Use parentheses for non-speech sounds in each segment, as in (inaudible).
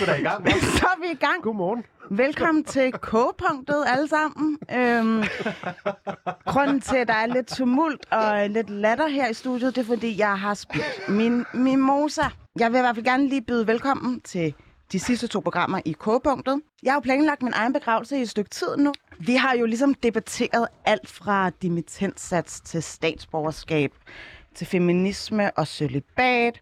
skal der i gang. hva'? (laughs) Så er vi i gang. Godmorgen. Velkommen til K-punktet alle sammen. Øhm, grunden til, at der er lidt tumult og lidt latter her i studiet, det er, fordi jeg har spildt min mimosa. Jeg vil i hvert fald gerne lige byde velkommen til de sidste to programmer i K-punktet. Jeg har jo planlagt min egen begravelse i et stykke tid nu. Vi har jo ligesom debatteret alt fra dimittenssats til statsborgerskab, til feminisme og celibat.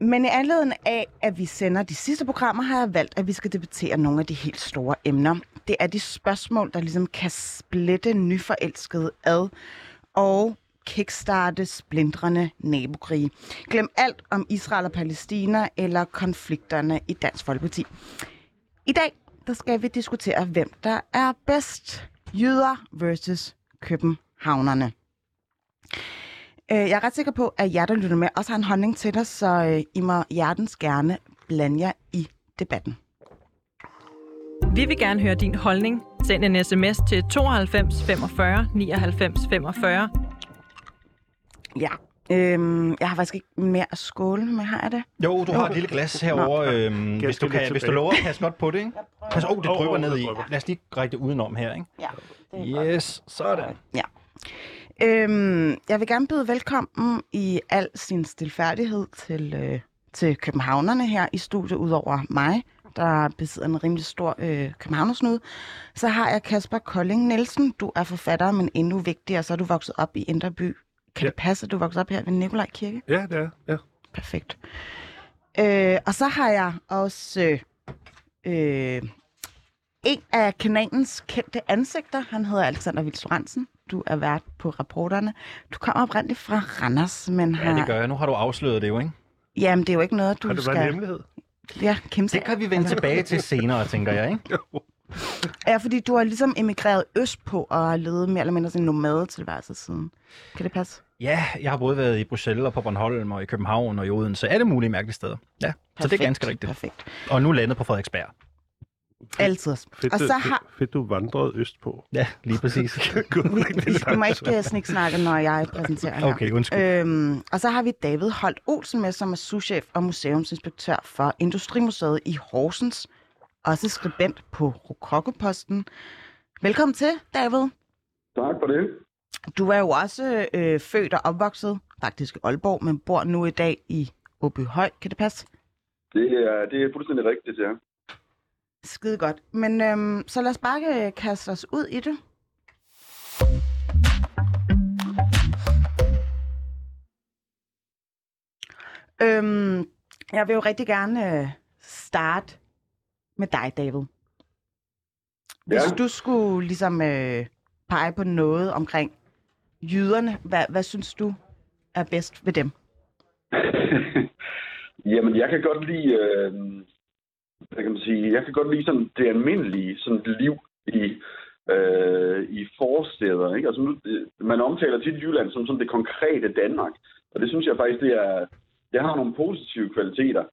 Men i anledning af, at vi sender de sidste programmer, har jeg valgt, at vi skal debattere nogle af de helt store emner. Det er de spørgsmål, der ligesom kan splitte nyforelskede ad og kickstarte splindrende nabokrige. Glem alt om Israel og Palæstina eller konflikterne i Dansk Folkeparti. I dag der skal vi diskutere, hvem der er bedst. Jøder versus københavnerne. Øh, Jeg er ret sikker på, at jer, der lytter med, også har en holdning til det, så øh, I må hjertens gerne blande jer i debatten. Vi vil gerne høre din holdning. Send en sms til 92 45 99 45. Ja. Øhm, jeg har faktisk ikke mere at skåle med, har jeg det? Jo, du har et lille glas herovre, øhm, hvis, du kan, hvis du lover at passe godt på det, ikke? Pas, oh, det drypper åh, ned i. Lad os lige række det udenom her, ikke? Ja. Det er Yes, sådan. Ja. Øhm, jeg vil gerne byde velkommen i al sin stilfærdighed til, øh, til københavnerne her i studiet, udover mig, der besidder en rimelig stor øh, københavnersnud. Så har jeg Kasper Kolding Nielsen. Du er forfatter, men endnu vigtigere, så er du vokset op i Indre By. Kan Ja. det passe, at du vokset op her ved Nikolaj Kirke? Ja, det er. Ja. Perfekt. Øh, og så har jeg også øh, øh, en af kanalens kendte ansigter. Han hedder Alexander Vilsoransen. Du er vært på rapporterne. Du kommer oprindeligt fra Randers, men har... Ja, det gør jeg. Nu har du afsløret det jo, ikke? Jamen, det er jo ikke noget, du Har det skal... været en hemmelighed? Ja, kæmpe Det kan vi vende tilbage til senere, tænker jeg, ikke? (laughs) Ja, fordi du har ligesom emigreret østpå og har levet mere eller mindre sådan en nomadetilværelse siden. Kan det passe? Ja, jeg har både været i Bruxelles og på Bornholm og i København og i Odense. Alle mulige mærkelige steder. Ja, så det er ganske rigtigt. Perfekt. Og nu landet på Frederiksberg. Altid. Fedt, Og så har... fedt, du vandrede østpå. Ja, lige præcis. (laughs) Gud, Vi, vi må ikke uh, sniksnakke, når jeg præsenterer her. Okay, undskyld. Øhm, og så har vi David Holt Olsen med, som er souschef og museumsinspektør for Industrimuseet i Horsens. Også skribent på Rokokoposten. Velkommen til, David. Tak for det. Du er jo også øh, født og opvokset, faktisk i Aalborg, men bor nu i dag i Åbyhøj. Kan det passe? Det er, det er fuldstændig rigtigt, ja. Skide godt. Men øhm, så lad os bare øh, kaste os ud i det. Øhm, jeg vil jo rigtig gerne øh, starte med dig, David. Hvis Ja. du skulle ligesom øh, pege på noget omkring jyderne, hvad, hvad synes du er bedst ved dem? (laughs) Jamen, jeg kan godt lide, øh, hvad kan man sige, jeg kan godt lide sådan det almindelige sådan liv i, øh, i forsteder. Ikke? Altså, nu, øh, man omtaler tit Jylland som sådan det konkrete Danmark, og det synes jeg faktisk, det, er, det har nogle positive kvaliteter.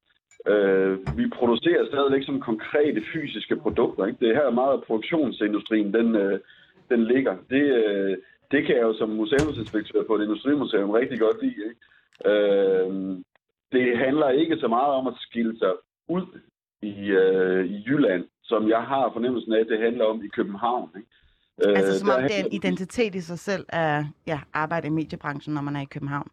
Øh, vi producerer stadigvæk som konkrete fysiske produkter. Ikke? Det er her meget af produktionsindustrien, den, øh, den ligger. Det, øh, det kan jeg jo som museumsinspektør på et industrimuseum rigtig godt lide. Ikke? Øh, det handler ikke så meget om at skille sig ud i, øh, i Jylland, som jeg har fornemmelsen af, at det handler om i København. Ikke? Øh, Altså som om det er en identitet i sig selv at ja, arbejde i mediebranchen, når man er i København.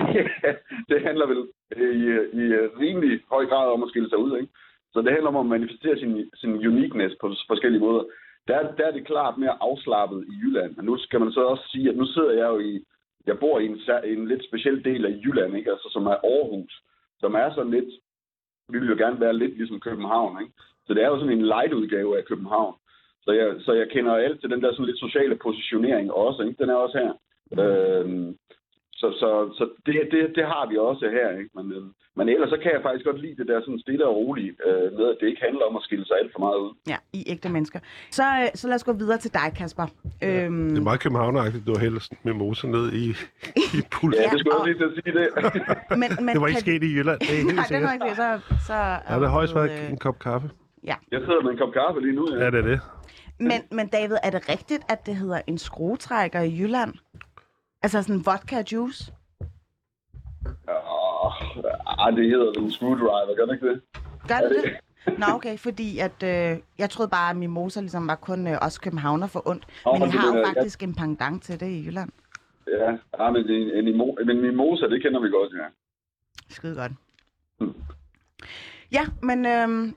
(laughs) Det handler vel i, i rimelig høj grad om at skille sig ud. Ikke? Så det handler om at manifestere sin, sin uniqueness på forskellige måder. Der, der er det klart mere afslappet i Jylland. Men nu skal man så også sige, at nu sidder jeg jo i, jeg bor i en, en lidt speciel del af Jylland, ikke? Altså, som er Aarhus, som er sådan lidt, vi vil jo gerne være lidt ligesom København. Ikke? Så det er jo sådan en light-udgave af København. Så jeg, så jeg kender alt til den der sådan lidt sociale positionering også. Ikke? Den er også her. Øhm, så så, så det, det, det har vi også her. Ikke? Men, øhm, men ellers så kan jeg faktisk godt lide det der sådan stille og roligt øh, med, at det ikke handler om at skille sig alt for meget ud. Ja, i ægte mennesker. Så, øh, så lad os gå videre til dig, Kasper. Øhm, Det er meget københavneragtigt, du har hældt med moser ned i, (laughs) i pulsen. Ja, Ja, det skulle jeg og- lige til at sige det. men, men (laughs) Det var ikke kan- sket i Jylland, det er helt Nej, det var ikke det. Så, så Ja, det har højst været øh, en kop kaffe. jeg sidder med en kop kaffe lige nu. Ja. Ja, det er det. Men, men David, er det rigtigt, at det hedder en skruetrækker i Jylland? Altså sådan vodka juice? Ah, det hedder en screwdriver, gør det ikke det? Gør det det? Nå, okay, fordi at, øh, jeg troede bare, at Mimosa ligesom var kun øh, os københavner for ondt. Nå, Men I har jo faktisk en pendant til det i Jylland. Ja, ja men, en, en, imo, men mimosa, det kender vi godt, ja. Skide godt. Mm. Ja, men øhm,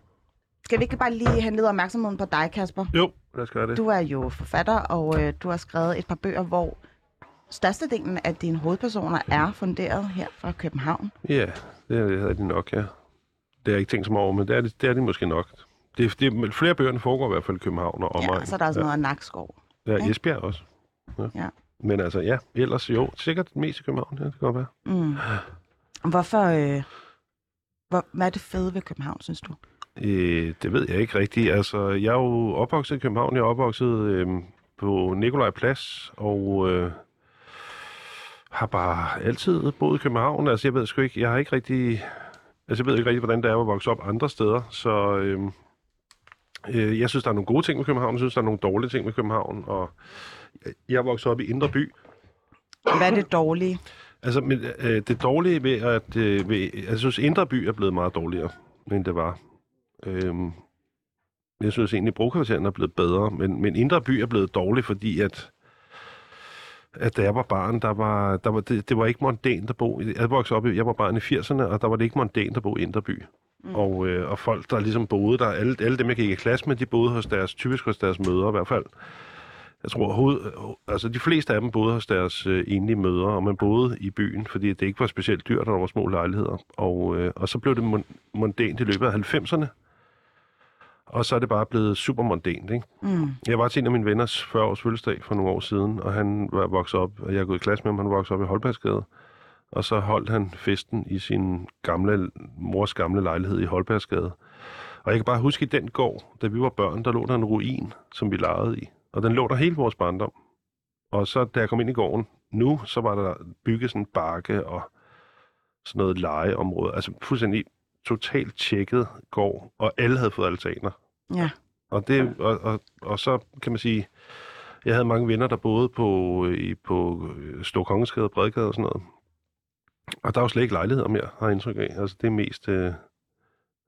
skal vi ikke bare lige have lidt opmærksomheden på dig, Kasper? Jo, lad os gøre det. Du er jo forfatter, og øh, du har skrevet et par bøger, hvor størstedelen af dine hovedpersoner er funderet her fra København. Ja, det er, det de nok, ja. Det har jeg ikke tænkt så meget over, men det er, det, det er de måske nok. Det, er- det, er- flere bøgerne foregår i hvert fald i København og omegn. Ja, så er der også noget af Nakskov. Ja, ja Esbjerg også. Ja. Ja. Men altså, ja, ellers jo, sikkert mest i København, ja, det kan godt være. Mm. Hvorfor... Øh, hvor, hvad er det fede ved København, synes du? Øh, det ved jeg ikke rigtigt. Altså, jeg er jo opvokset i København. Jeg er opvokset øh, på Nikolaj Plads, og øh, har bare altid boet i København. Altså, jeg ved sgu ikke, jeg har ikke rigtig... Altså, jeg ved ikke rigtig, hvordan det er at vokse op andre steder, så... Øh, øh, jeg synes, der er nogle gode ting med København. Jeg synes, der er nogle dårlige ting med København, og jeg vokset op i Indre By, Hvad er det dårlige? Altså, men, øh, det dårlige ved, at øh, ved, altså, jeg synes, Indre By er blevet meget dårligere, end det var. Øhm, jeg synes egentlig, at brokvarteren er blevet bedre, men, men Indre By er blevet dårlig, fordi at, at da jeg var barn, der var, der var, det, det var ikke mondænt at bo. i- Jeg voksede op, jeg var barn i 80'erne, og der var det ikke mondænt at bo i Indre By. Mm. Og, øh, og folk, der ligesom boede der, alle, alle dem, jeg gik i klasse med, de boede hos deres, typisk hos deres mødre i hvert fald. Jeg tror, hoved, altså de fleste af dem boede hos deres øh, enlige mødre, og man boede i byen, fordi det ikke var specielt dyrt, og der var små lejligheder. Og, øh, og så blev det mon- mondænt i løbet af 90'erne, og så er det bare blevet super mondænt, ikke? Mm. Jeg var til en af mine venners 40-års fødselsdag for nogle år siden, og han var vokset op, og jeg er gået i klasse med ham, han voksede op i Holbergsgade. Og så holdt han festen i sin gamle, mors gamle lejlighed i Holbergsgade. Og jeg kan bare huske, i den gård, da vi var børn, der lå der en ruin, som vi legede i. Og den lå der hele vores barndom. Og så da jeg kom ind i gården, nu, så var der bygget sådan en bakke og sådan noget legeområde. Altså fuldstændig totalt tjekket gård, og alle havde fået altaner. Ja. Og, det, og, og, og så kan man sige, jeg havde mange venner, der boede på, i, på øh, Stor Kongensgade, Bredgade og sådan noget. Og der er jo slet ikke lejligheder mere, har jeg indtryk af. Altså det er mest øh,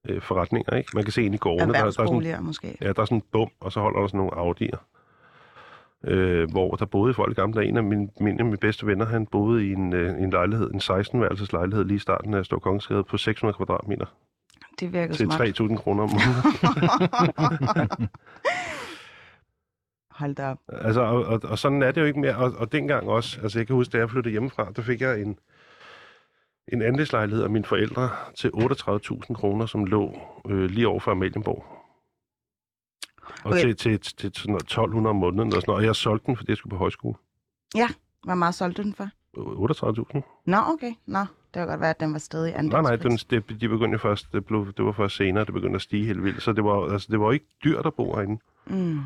øh, forretninger, ikke? Man kan se ind i gårdene. Der, der, er sådan, måske. ja, der er sådan en bum, og så holder der sådan nogle Audi'er. Øh, hvor der boede folk i gamle dage. En af mine, af mine bedste venner, han boede i en, øh, en lejlighed, en 16-værelses lejlighed lige i starten af Stor Kongensgade på 600 kvadratmeter Det virker til smart. 3.000 kroner om (laughs) måneden. Hold da op. Altså, og, og, og sådan er det jo ikke mere. Og, og dengang også, altså jeg kan huske, da jeg flyttede hjemmefra, der fik jeg en, en andelslejlighed af mine forældre til 38.000 kroner, som lå øh, lige over for Amalienborg. Og Okay. til, til, til, til sådan noget 1200 om måneden og sådan noget. Og jeg solgte den, fordi jeg skulle på højskole. Hvor meget solgte du den for? 38.000? Nå, okay. Nå, det kan godt være, at den var stadig i Nej, nej, den, det, de begyndte først, det, blev, det var først senere, det begyndte at stige helt vildt. Så det var, altså, det var ikke dyrt at bo herinde. Mm. Mm.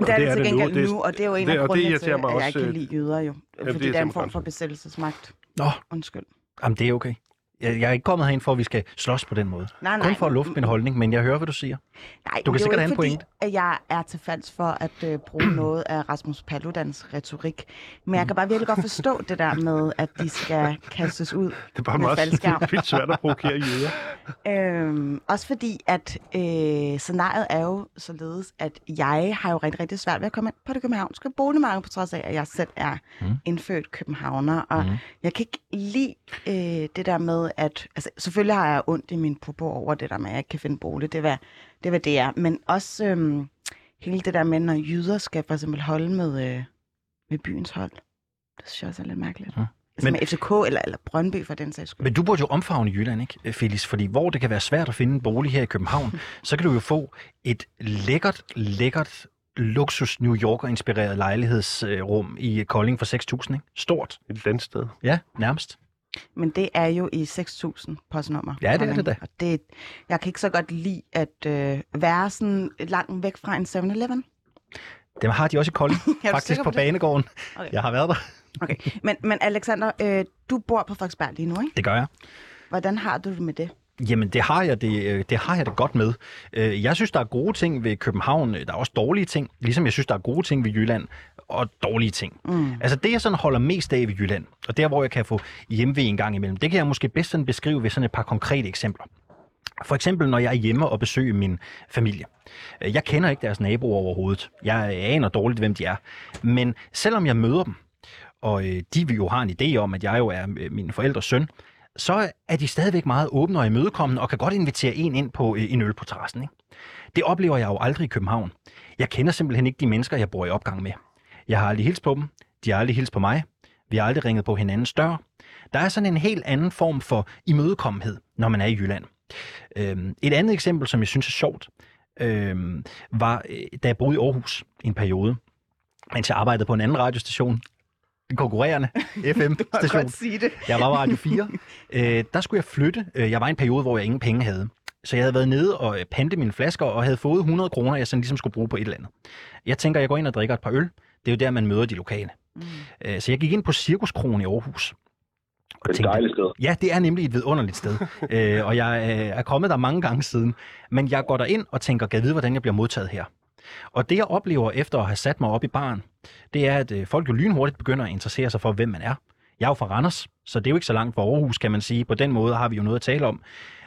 Og Det er det, det er til nu. gengæld Det er- nu, og det er jo en det- af grundene til, at jeg også, ikke kan lide jøder jo. Fordi det det er en form for besættelsesmagt. Nå, Undskyld. jamen det er okay. Jeg, jeg er ikke kommet herind for, at vi skal slås på den måde. Nej, nej. Kun for at lufte min holdning, men jeg hører, hvad du siger. Nej, Du kan er sikkert have en fordi, at jeg er til falds for at øh, bruge (clears throat) noget af Rasmus Paludans retorik. Men jeg kan bare virkelig godt forstå det der med, at de skal kastes ud Det er bare med meget (laughs) vildt svært at provokere jøder. (laughs) Øhm, også fordi, at øh, scenariet er jo således, at jeg har jo rigtig, rigtig svært ved at komme ind på det københavnske boligmarked, på trods af, at jeg selv er Mm. indfødt københavner. Og mm. jeg kan ikke lide øh, det der med, at... Altså, selvfølgelig har jeg ondt i min popo over det der med, at jeg ikke kan finde bolig. Det hvad det, hvad det er. Men også øhm, hele det der med, når jyder skal for eksempel holde med, øh, med byens hold. Det synes jeg også er lidt mærkeligt. Mm. Altså Men- med FCK eller, eller Brøndby for den sags skyld. Men du burde jo omfavne Jylland, ikke, Felix? Fordi hvor det kan være svært at finde en bolig her i København, (laughs) så kan du jo få et lækkert, lækkert luksus New Yorker-inspireret lejlighedsrum i Kolding for 6.000, ikke? Stort. Et landsted. Ja, nærmest. Men det er jo i 6.000 postnummer. Ja, det er det da. Og det, jeg kan ikke så godt lide at øh, være sådan langt væk fra en 7-Eleven. Dem har de også i Kolding, (laughs) faktisk på på det? banegården. Okay. Jeg har været der. Okay. Men, men Alexander, øh, du bor på Frederiksberg lige nu, ikke? Det gør jeg. Hvordan har du det med det? Jamen, det har, jeg det, øh, det har jeg det godt med. Øh, Jeg synes, der er gode ting ved København. Der er også dårlige ting, ligesom jeg synes, der er gode ting ved Jylland og dårlige ting. Mm. Altså det, jeg sådan holder mest af ved Jylland, og der, hvor jeg kan få hjemve en gang imellem, det kan jeg måske bedst sådan beskrive ved sådan et par konkrete eksempler. For eksempel, når jeg er hjemme og besøger min familie. Øh, Jeg kender ikke deres naboer overhovedet. Jeg aner dårligt, hvem de er. Men selvom jeg møder dem, og de vil jo har en idé om, at jeg jo er min forældres søn, så er de stadigvæk meget åbne og imødekommende, og kan godt invitere en ind på øh, en øl på terrassen. Ikke? Det oplever jeg jo aldrig i København. Jeg kender simpelthen ikke de mennesker, jeg bor i opgang med. Jeg har aldrig hilst på dem. De har aldrig hilst på mig. Vi har aldrig ringet på hinandens dør. Der er sådan en helt anden form for imødekommenhed, når man er i Jylland. Øhm, et andet eksempel, som jeg synes er sjovt, øhm, var, øh, da jeg boede i Aarhus i en periode, mens jeg arbejdede på en anden radiostation, en konkurrerende (laughs) FM-station. Godt sige det. Jeg var på Radio 4. (laughs) Øh, der skulle jeg flytte. Øh, Jeg var i en periode, hvor jeg ingen penge havde. Så jeg havde været nede og øh, pante mine flasker, og havde fået 100 kroner, jeg sådan ligesom skulle bruge på et eller andet. Jeg tænker, jeg går ind og drikker et par øl. Det er jo der, man møder de lokale. Mm. Så jeg gik ind på Cirkuskronen i Aarhus. Og Det er et dejligt sted. Ja, det er nemlig et vidunderligt sted. (laughs) øh, og jeg øh, er kommet der mange gange siden. Men jeg går der ind og tænker, kan jeg vide, hvordan jeg bliver modtaget her? Og det, jeg oplever efter at have sat mig op i baren, det er, at øh, folk jo lynhurtigt begynder at interessere sig for, hvem man er. Jeg er jo fra Randers, så det er jo ikke så langt fra Aarhus, kan man sige. På den måde har vi jo noget at tale om.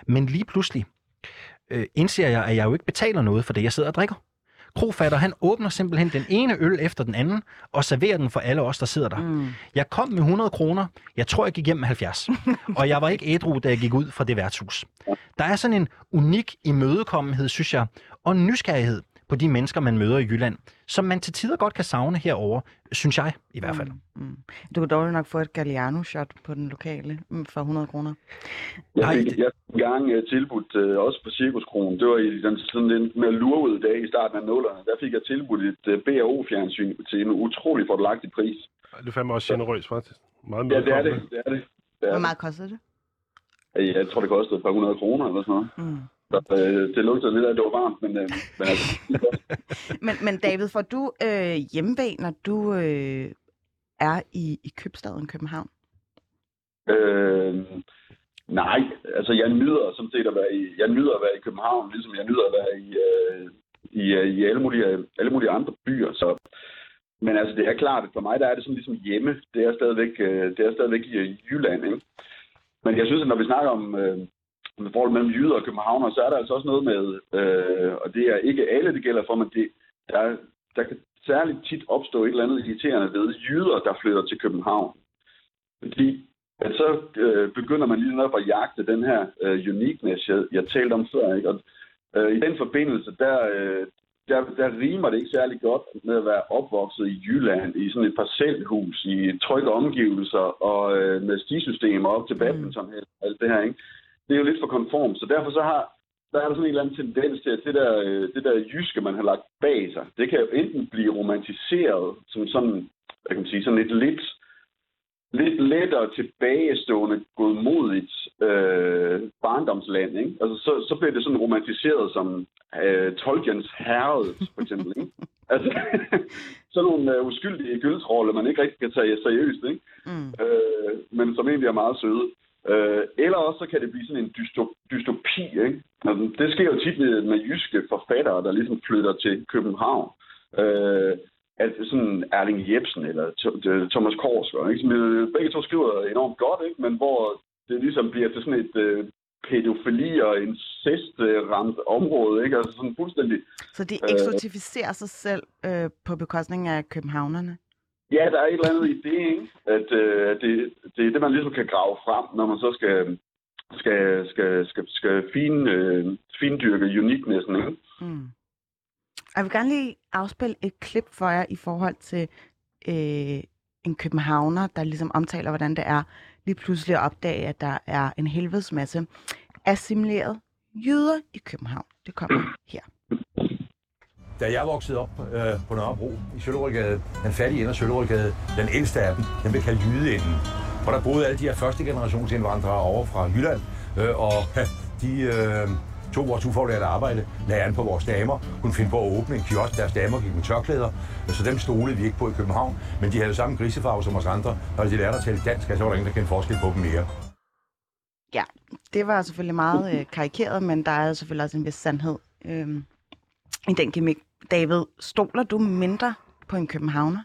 Men lige pludselig øh, indser jeg, at jeg jo ikke betaler noget for det, jeg sidder og drikker. Krofatter, han åbner simpelthen den ene øl efter den anden, og serverer den for alle os, der sidder der. Mm. Jeg kom med 100 kroner. Jeg tror, jeg gik hjem med 70. (laughs) og jeg var ikke ædru, da jeg gik ud fra det værtshus. Der er sådan en unik imødekommenhed, synes jeg, og nysgerrighed på de mennesker, man møder i Jylland, som man til tider godt kan savne herover, synes jeg i hvert fald. Mm. Mm. Du kan dårligt nok få et Galliano-shot på den lokale mm, for 100 kroner. Jeg Nej, fik jeg fik en gang uh, tilbudt, uh, også på Cirkuskronen, det var i den sådan lidt mere lurvede dag i starten af nullerne, der fik jeg tilbudt et uh, BAO-fjernsyn til en utrolig fordelagtig pris. Det er fandme også generøst, faktisk. Meget Ja, det er det. det, er det. det er Hvor meget kostede det? Jeg tror, det kostede et par hundrede kroner eller sådan noget. Mm. Så, øh, det lugtede lidt af, at det var varmt, men, øh, men altså, (laughs) Men, men David, får du øh, hjemmevæg, når du øh, er i, i købstaden København? Øh, nej, altså jeg nyder som set at være i, jeg nyder at være i København, ligesom jeg nyder at være i, øh, i, øh, i alle, mulige, alle mulige andre byer. Så, men altså det er klart, at for mig der er det sådan ligesom hjemme. Det er stadigvæk, øh, det er stadigvæk i Jylland. Ikke? Men jeg synes, at når vi snakker om, øh, om forholdet mellem jyder og københavner, så er der altså også noget med, øh, og det er ikke alle, det gælder for, men det, der, der kan særligt tit opstå et eller andet irriterende ved jyder, der flytter til København. Fordi at så øh, begynder man lige netop at jagte den her øh, uniqueness, jeg, jeg talte om før. Ikke? Og, øh, I den forbindelse, der, øh, der, der rimer det ikke særlig godt med at være opvokset i Jylland, i sådan et parcelhus, i trygge omgivelser og øh, med stisystemer op til badminton og alt det her. Ikke? Det er jo lidt for konform, så derfor så har der er der sådan en eller anden tendens til, at det der, øh, det der jyske, man har lagt bag sig, det kan jo enten blive romantiseret som sådan, hvad kan man sige, sådan et lidt lidt lettere tilbagestående, godmodigt øh, barndomsland. Ikke? Altså, så, så bliver det sådan romantiseret som øh, Tolkiens herred, for eksempel. Ikke? (laughs) Altså, (laughs) sådan nogle øh, uskyldige gyldsroller, man ikke rigtig kan tage seriøst, ikke? Mm. Øh, men som egentlig er meget søde. Øh, eller også så kan det blive sådan en dysto- dystopi. Ikke? Altså, det sker jo tit med, med jyske forfattere, der ligesom flytter til København. Øh, at sådan Erling Jebsen eller Th- Thomas Korsgaard, ikke? som øh, begge to skriver enormt godt, ikke? men hvor det ligesom bliver til sådan et øh, pædofili- og incest-ramt område, ikke? altså sådan fuldstændig Så de Øh. eksotificerer sig selv øh, på bekostning af københavnerne? Ja, der er et eller andet i det, ikke? At øh, det, det er det, man ligesom kan grave frem, når man så skal, skal, skal, skal, skal fin, øh, findyrke uniknessen. ikke? Mm. Jeg vil gerne lige afspille et klip for jer i forhold til øh, en københavner, der ligesom omtaler, hvordan det er lige pludselig at opdage, at der er en helvedes masse assimileret jøder i København. Det kommer her. Da jeg voksede op øh, på Nørrebro i Søllerødgade, den fattige ende af Søllerødgade, den ældste af dem, den blev kaldt Jydeenden. For der boede alle de her første generations indvandrere over fra Jylland, øh, og (laughs) de øh, tog vores ufaglærte arbejde, lagde an på vores damer, kunne finde på at åbne en kiosk, deres damer gik med tørklæder, så dem stolede vi ikke på i København, men de havde samme grisefarve som os andre, og de lærte at tale dansk, altså, så var der ingen, der kendte forskel på dem mere. Ja, Det var selvfølgelig meget øh, karikeret, men der er selvfølgelig også en vis sandhed øh, i den gimmick. David, stoler du mindre på en københavner?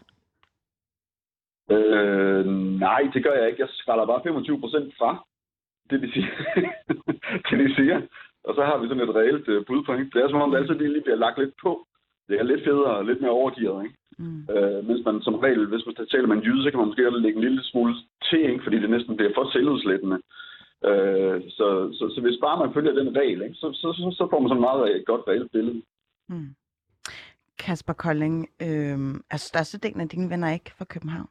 Øh, nej, det gør jeg ikke. Jeg skræller bare 25 procent fra det, de siger. (laughs) det, de siger. Og så har vi sådan et reelt øh, budpoint. Det er som om, det altid lige bliver lagt lidt på. Det er lidt federe og lidt mere overgivet, ikke? Mm. Øh, hvis man som regel, hvis man taler med en jyde, så kan man måske lægge en lille smule til, ikke? fordi det næsten bliver for selvudslættende. Øh, så, så, så, hvis bare man følger den regel, ikke? Så, så, så, så får man sådan meget et godt reelt billede. Mm. Kasper Kolding, øh, er størstedelen af dine venner ikke fra København?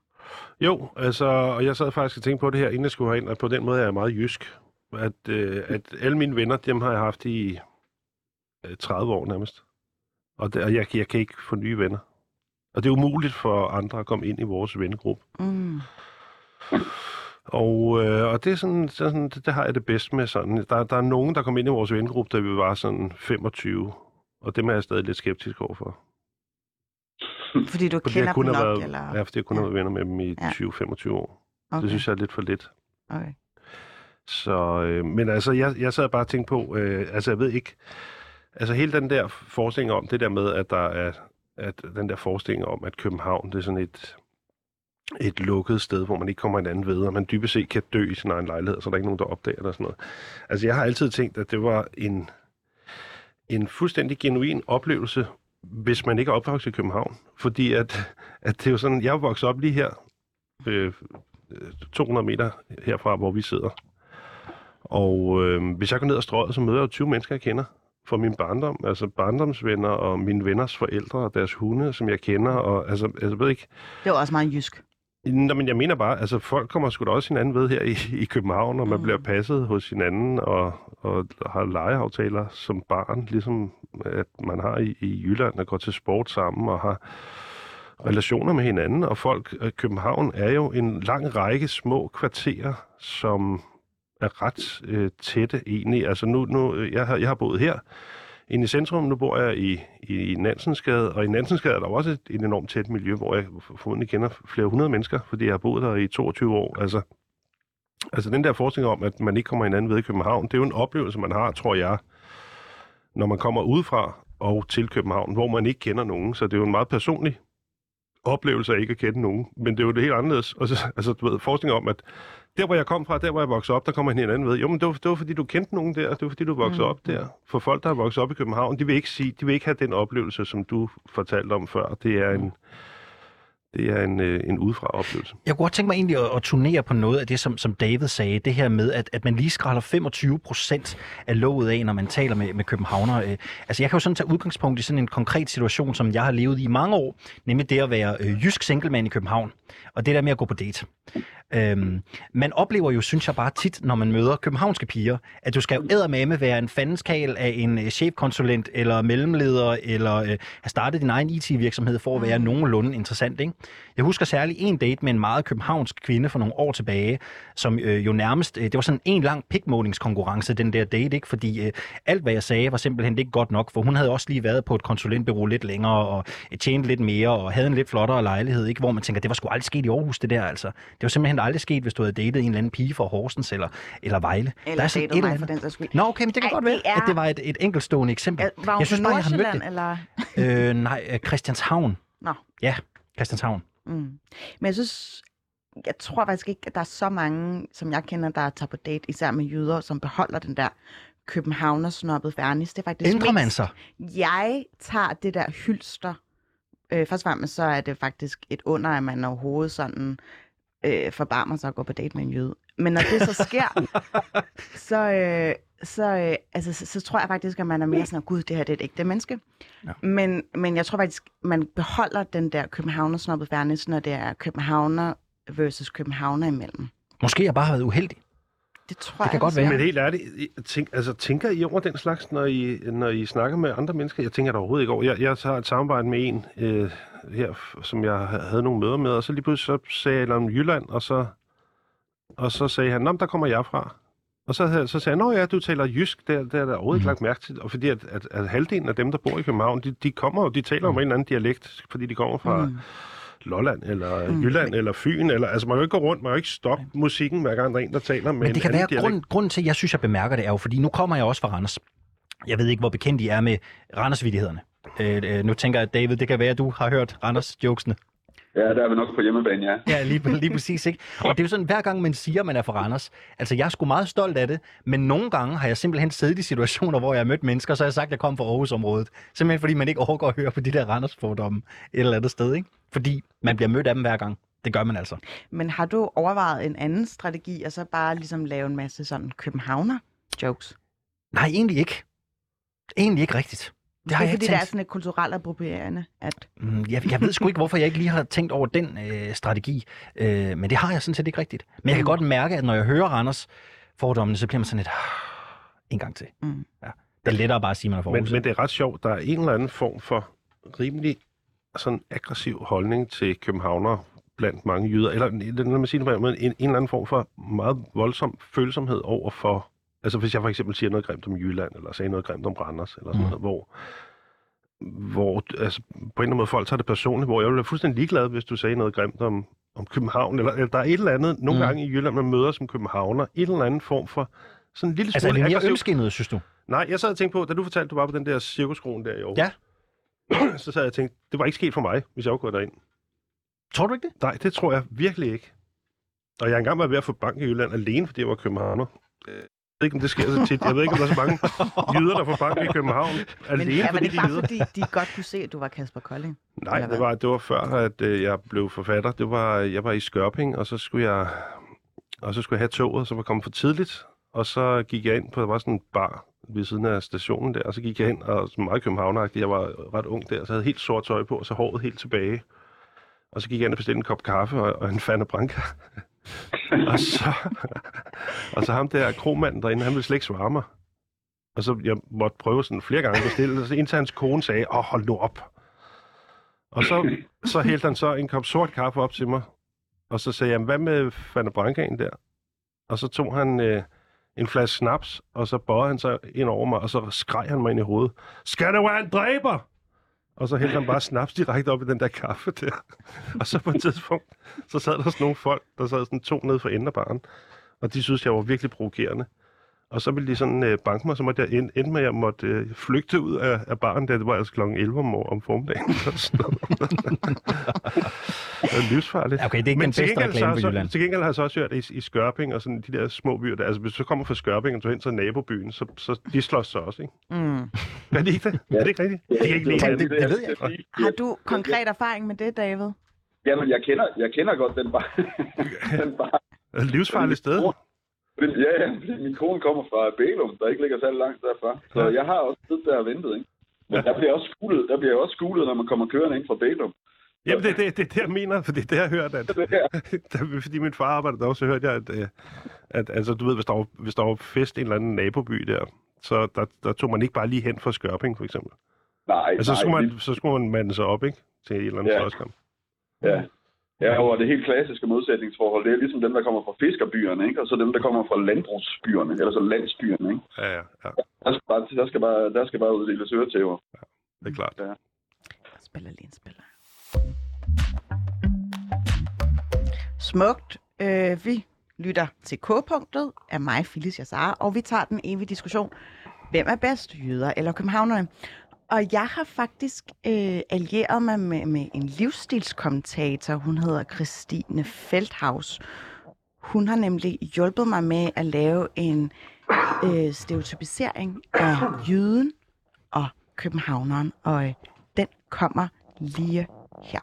Jo, altså, og jeg sad faktisk og tænkte på det her, inden jeg skulle herind, og på den måde er jeg meget jysk. At, øh, at alle mine venner, dem har jeg haft i øh, 30 år nærmest. Og, det, og jeg, jeg kan ikke få nye venner. Og det er umuligt for andre at komme ind i vores vennegruppe. Mm. Og, øh, og det er sådan, sådan det, det har jeg det bedst med sådan. Der, der er nogen, der kom ind i vores vennegruppe, da vi var sådan 25. Og dem er jeg stadig lidt skeptisk overfor. (laughs) Fordi du Fordi kender kun dem har nok, været, eller? Ja, fordi jeg kun har Ja. været venner med dem i Ja. 20-25 år. okay. Det synes jeg er lidt for lidt. Okay. Så, øh, men altså, jeg, jeg sad bare og tænkte på, øh, altså jeg ved ikke, altså hele den der forestilling om, det der med, at der er, at den der forestilling om, at København, det er sådan et, et lukket sted, hvor man ikke kommer hinanden ved, og man dybest set kan dø i sin egen lejlighed, så der er ikke nogen, der opdager det og sådan noget. Altså jeg har altid tænkt, at det var en, en fuldstændig genuin oplevelse, hvis man ikke er opvokset i København. Fordi at, at det er jo sådan, jeg er vokset op lige her, øh, 200 meter herfra, hvor vi sidder. Og øh, hvis jeg går ned ad strøget, så møder jeg jo 20 mennesker, jeg kender fra min barndom. Altså barndomsvenner og mine venners forældre og deres hunde, som jeg kender. Og altså, altså ved ikke... Det var også meget jysk. Nå, men jeg mener bare, altså folk kommer sgu da også hinanden ved her i, i København, og man Mm. bliver passet hos hinanden og, og har legeaftaler som barn, ligesom at man har i, i Jylland, og går til sport sammen og har relationer med hinanden. Og folk, øh, København er jo en lang række små kvarterer, som er ret øh, tætte egentlig. Altså nu, nu øh, jeg, har, jeg har boet her inde i centrum, nu bor jeg i, i, i Nansensgade, og i Nansensgade er der også et, et enormt tæt miljø, hvor jeg formodentlig kender flere hundrede mennesker, fordi jeg har boet der i 22 år. Altså, altså den der forskning om, at man ikke kommer hinanden ved i København, det er jo en oplevelse, man har, tror jeg, når man kommer udefra og til København, hvor man ikke kender nogen. Så det er jo en meget personlig oplevelse af ikke at kende nogen. Men det er jo det helt anderledes. Og så, altså, du ved, forskning om, at der, hvor jeg kom fra, der, hvor jeg voksede op, der kommer hinanden ved. Jo, men det var, det var fordi, du kendte nogen der. Det var fordi, du voksede Mm. op der. For folk, der er vokset op i København, de vil ikke sige, de vil ikke have den oplevelse, som du fortalte om før. Det er en, det er en, øh, en udefra oplevelse. Jeg kunne godt tænke mig egentlig at, at turnere på noget af det, som, som David sagde. Det her med, at, at man lige skræller 25 procent af låget af, når man taler med, med københavner. Øh, altså, jeg kan jo sådan tage udgangspunkt i sådan en konkret situation, som jeg har levet i mange år. Nemlig det at være øh, jysk singlemand i København. Og det der med at gå på date. Øhm, man oplever jo, synes jeg bare tit, når man møder københavnske piger, at du skal jo eddermame være en fandenskal af en øh, chefkonsulent eller mellemleder, eller øh, have startet din egen IT-virksomhed for at være nogenlunde interessant. Ikke? Jeg husker særligt en date med en meget københavnsk kvinde for nogle år tilbage, som øh, jo nærmest, øh, det var sådan en lang pikmålingskonkurrence, den der date, ikke? fordi øh, alt hvad jeg sagde var simpelthen ikke godt nok, for hun havde også lige været på et konsulentbureau lidt længere, og øh, tjente lidt mere, og havde en lidt flottere lejlighed, ikke? hvor man tænker, det var sgu aldrig sket i Aarhus, det der altså. Det var simpelthen aldrig sket, hvis du havde datet en eller anden pige fra Horsens eller, eller Vejle. Eller er sådan et eller for andet- den sags skyld. Nå, okay, men det kan Ej, godt være, det er- at det var et, et enkeltstående eksempel. Var hun Jeg synes bare, jeg har mødt Nordsjælland, eller? Øh, nej, Christianshavn. Nå. Ja, Christianshavn. Mm. Men jeg synes, jeg tror faktisk ikke, at der er så mange, som jeg kender, der tager på date, især med jøder, som beholder den der københavnersnobbet fernis. Det er faktisk Ændrer man sig? Jeg tager det der hylster. Øh, først og fremmest så er det faktisk et under, at man overhovedet sådan øh, forbarmer sig at gå på date med en jøde. Men når det så sker, så, øh, så, øh, altså, så, så tror jeg faktisk, at man er mere sådan, gud, det her det er et ægte menneske. Ja. Men, men jeg tror faktisk, man beholder den der københavnersnobbet fernis, når det er københavner versus københavner imellem. Måske jeg bare har været uheldig. Det tror Det kan jeg, godt være. Men helt ærligt, tænk, altså, tænker I over den slags, når I, når I snakker med andre mennesker? Jeg tænker det overhovedet ikke over. Jeg, jeg har et samarbejde med en øh, her, som jeg ha- havde nogle møder med, og så lige pludselig så sagde jeg om Jylland, og så, og så sagde han, Nå, der kommer jeg fra. Og så, så sagde jeg, nå ja, du taler jysk, det, er- det er der overhovedet ikke Mhm. lagt mærke til. Og fordi at, at, at halvdelen af dem, der bor i København, de, de kommer jo, de taler om en eller anden dialekt, fordi de kommer fra Mm. Lolland, eller Mm. Jylland, eller Fyn. Eller, altså, man kan jo ikke gå rundt, man kan jo ikke stoppe musikken, hver gang der er en, der taler med Men en det kan anden være, dialekt. grund, grunden til, at jeg synes, jeg bemærker det, er jo, fordi nu kommer jeg også fra Randers. Jeg ved ikke, hvor bekendt I er med Randers-vidighederne. Øh, øh, nu tænker jeg, at David, det kan være, at du har hørt Randers-jokesene. Ja, der er vi nok på hjemmebane, ja. Ja, lige, lige præcis, ikke? (laughs) Og det er jo sådan, hver gang man siger, at man er fra Randers, altså jeg er sgu meget stolt af det, men nogle gange har jeg simpelthen siddet i situationer, hvor jeg har mødt mennesker, så har jeg sagt, at jeg kom fra Aarhusområdet. Simpelthen fordi man ikke overgår at høre på de der Randers-fordomme et eller andet sted, ikke? Fordi man bliver mødt af dem hver gang. Det gør man altså. Men har du overvejet en anden strategi, og så bare ligesom lave en masse sådan københavner-jokes? Nej, egentlig ikke. Egentlig ikke rigtigt. Det har jeg fordi ikke det er tænkt. sådan et kulturelt approprierende, at Mm, Jeg, jeg ved sgu ikke, hvorfor jeg ikke lige har tænkt over den øh, strategi, øh, men det har jeg sådan set ikke rigtigt. Men jeg kan Mm. godt mærke, at når jeg hører Randers fordommene, så bliver man sådan lidt, en gang til. Mm. Ja. Det er lettere bare at sige, at man er fra Men, men det er ret sjovt. Der er en eller anden form for rimelig sådan aggressiv holdning til københavner blandt mange jyder. Eller lad mig sige det på en, måde, en, en eller anden form for meget voldsom følsomhed over for... Altså hvis jeg for eksempel siger noget grimt om Jylland, eller sagde noget grimt om Randers, eller sådan Mm. noget, hvor, hvor altså, på en eller anden måde folk tager det personligt, hvor jeg ville være fuldstændig ligeglad, hvis du sagde noget grimt om, om København, eller, eller der er et eller andet, nogle Mm. gange i Jylland, man møder som københavner, et eller andet form for sådan en lille altså er smule det mere aggressiv- synes du? Nej, jeg sad og tænkte på, da du fortalte, du var på den der cirkuskronen der i år. Ja. (clears throat) så sad jeg og tænkte, det var ikke sket for mig, hvis jeg var gået derind. Tror du ikke det? Nej, det tror jeg virkelig ikke. Og jeg er engang var ved at få bank i Jylland alene, fordi jeg var københavner. Ved ikke, om det sker så tit. Jeg ved ikke, om der er så mange jyder, der får bank i København. Alene, Men ja, var det de bare jyder. fordi, de godt kunne se, at du var Kasper Kolding? Nej, det var, det var før, at øh, jeg blev forfatter. Det var, jeg var i Skørping, og så skulle jeg, og så skulle jeg have toget, så var kommet for tidligt. Og så gik jeg ind på, der var sådan en bar ved siden af stationen der, og så gik jeg ind, og sådan meget københavneragtig, jeg var ret ung der, så havde helt sort tøj på, og så håret helt tilbage. Og så gik jeg ind og bestilte en kop kaffe og, og en Fanta Branca og, så, (laughs) og så ham der kromanden derinde, han ville slet ikke svare mig. Og så jeg måtte prøve sådan flere gange at bestille, og så indtil hans kone sagde, åh, hold nu op. Og så, så hældte han så en kop sort kaffe op til mig. Og så sagde jeg, hvad med Fanny Brancaen der? Og så tog han øh, en flaske snaps, og så bøjede han sig ind over mig, og så skreg han mig ind i hovedet. Skal det være en dræber? Og så hældte han bare snaps direkte op i den der kaffe der. Og så på et tidspunkt, så sad der sådan nogle folk, der sad sådan to nede for enden af baren. Og de synes, jeg var virkelig provokerende. Og så ville de sådan øh, banke mig, så måtte jeg end, endte med, at jeg måtte øh, flygte ud af, af baren, da det var altså kl. 11 om, mor- om formiddagen. (laughs) Det er livsfarligt. Okay, det er ikke Men den til bedste reklame for så, Jylland. til gengæld har jeg så også hørt, at i, i Skørping og sådan de der små byer, der, altså hvis du kommer fra Skørping og du hen til nabobyen, så, så de slås så også, ikke? Mm. Er det ikke det? Ja. Er det ikke rigtigt? Det er ikke lige det- hinanden. det ved jeg. Har du konkret erfaring med det, David? Jamen, jeg kender, jeg kender godt den bar. (laughs) den bar. Det er et livsfarligt sted. Ja, ja, min kone kommer fra Bælum, der ikke ligger særlig langt derfra. Så Ja. jeg har også siddet der og ventet, ikke? Men der bliver også skulet, der bliver også skulet, når man kommer kørende ind fra Bælum. Jamen, det det, det, det, jeg mener, for det er det, jeg har hørt, at, (laughs) der, fordi min far arbejder der, så hørte jeg, at, øh, at altså, du ved, hvis der, var, hvis der var fest i en eller anden naboby der, så der, der tog man ikke bare lige hen fra Skørping, for eksempel. Nej, Altså, så, nej, skulle man, så skulle man mande sig op, ikke? Til en eller anden Ja. slåskamp. Ja. Ja, og det helt klassiske modsætningsforhold, det er ligesom dem, der kommer fra fiskerbyerne, ikke? Og så dem, der kommer fra landbrugsbyerne, eller så landsbyerne, ikke? Ja, ja, ja, Der skal bare, der skal bare, der skal bare uddeles øretæver. det er klart. Spiller lige en spiller. Smukt. Øh, vi lytter til K-punktet af mig, Phyllis Jassar, og vi tager den evige diskussion. Hvem er bedst, jøder eller københavnerne? Og jeg har faktisk øh, allieret mig med, med en livsstilskommentator. Hun hedder Christine Feldhaus. Hun har nemlig hjulpet mig med at lave en øh, stereotypisering af jøden og københavneren, og øh, den kommer lige her.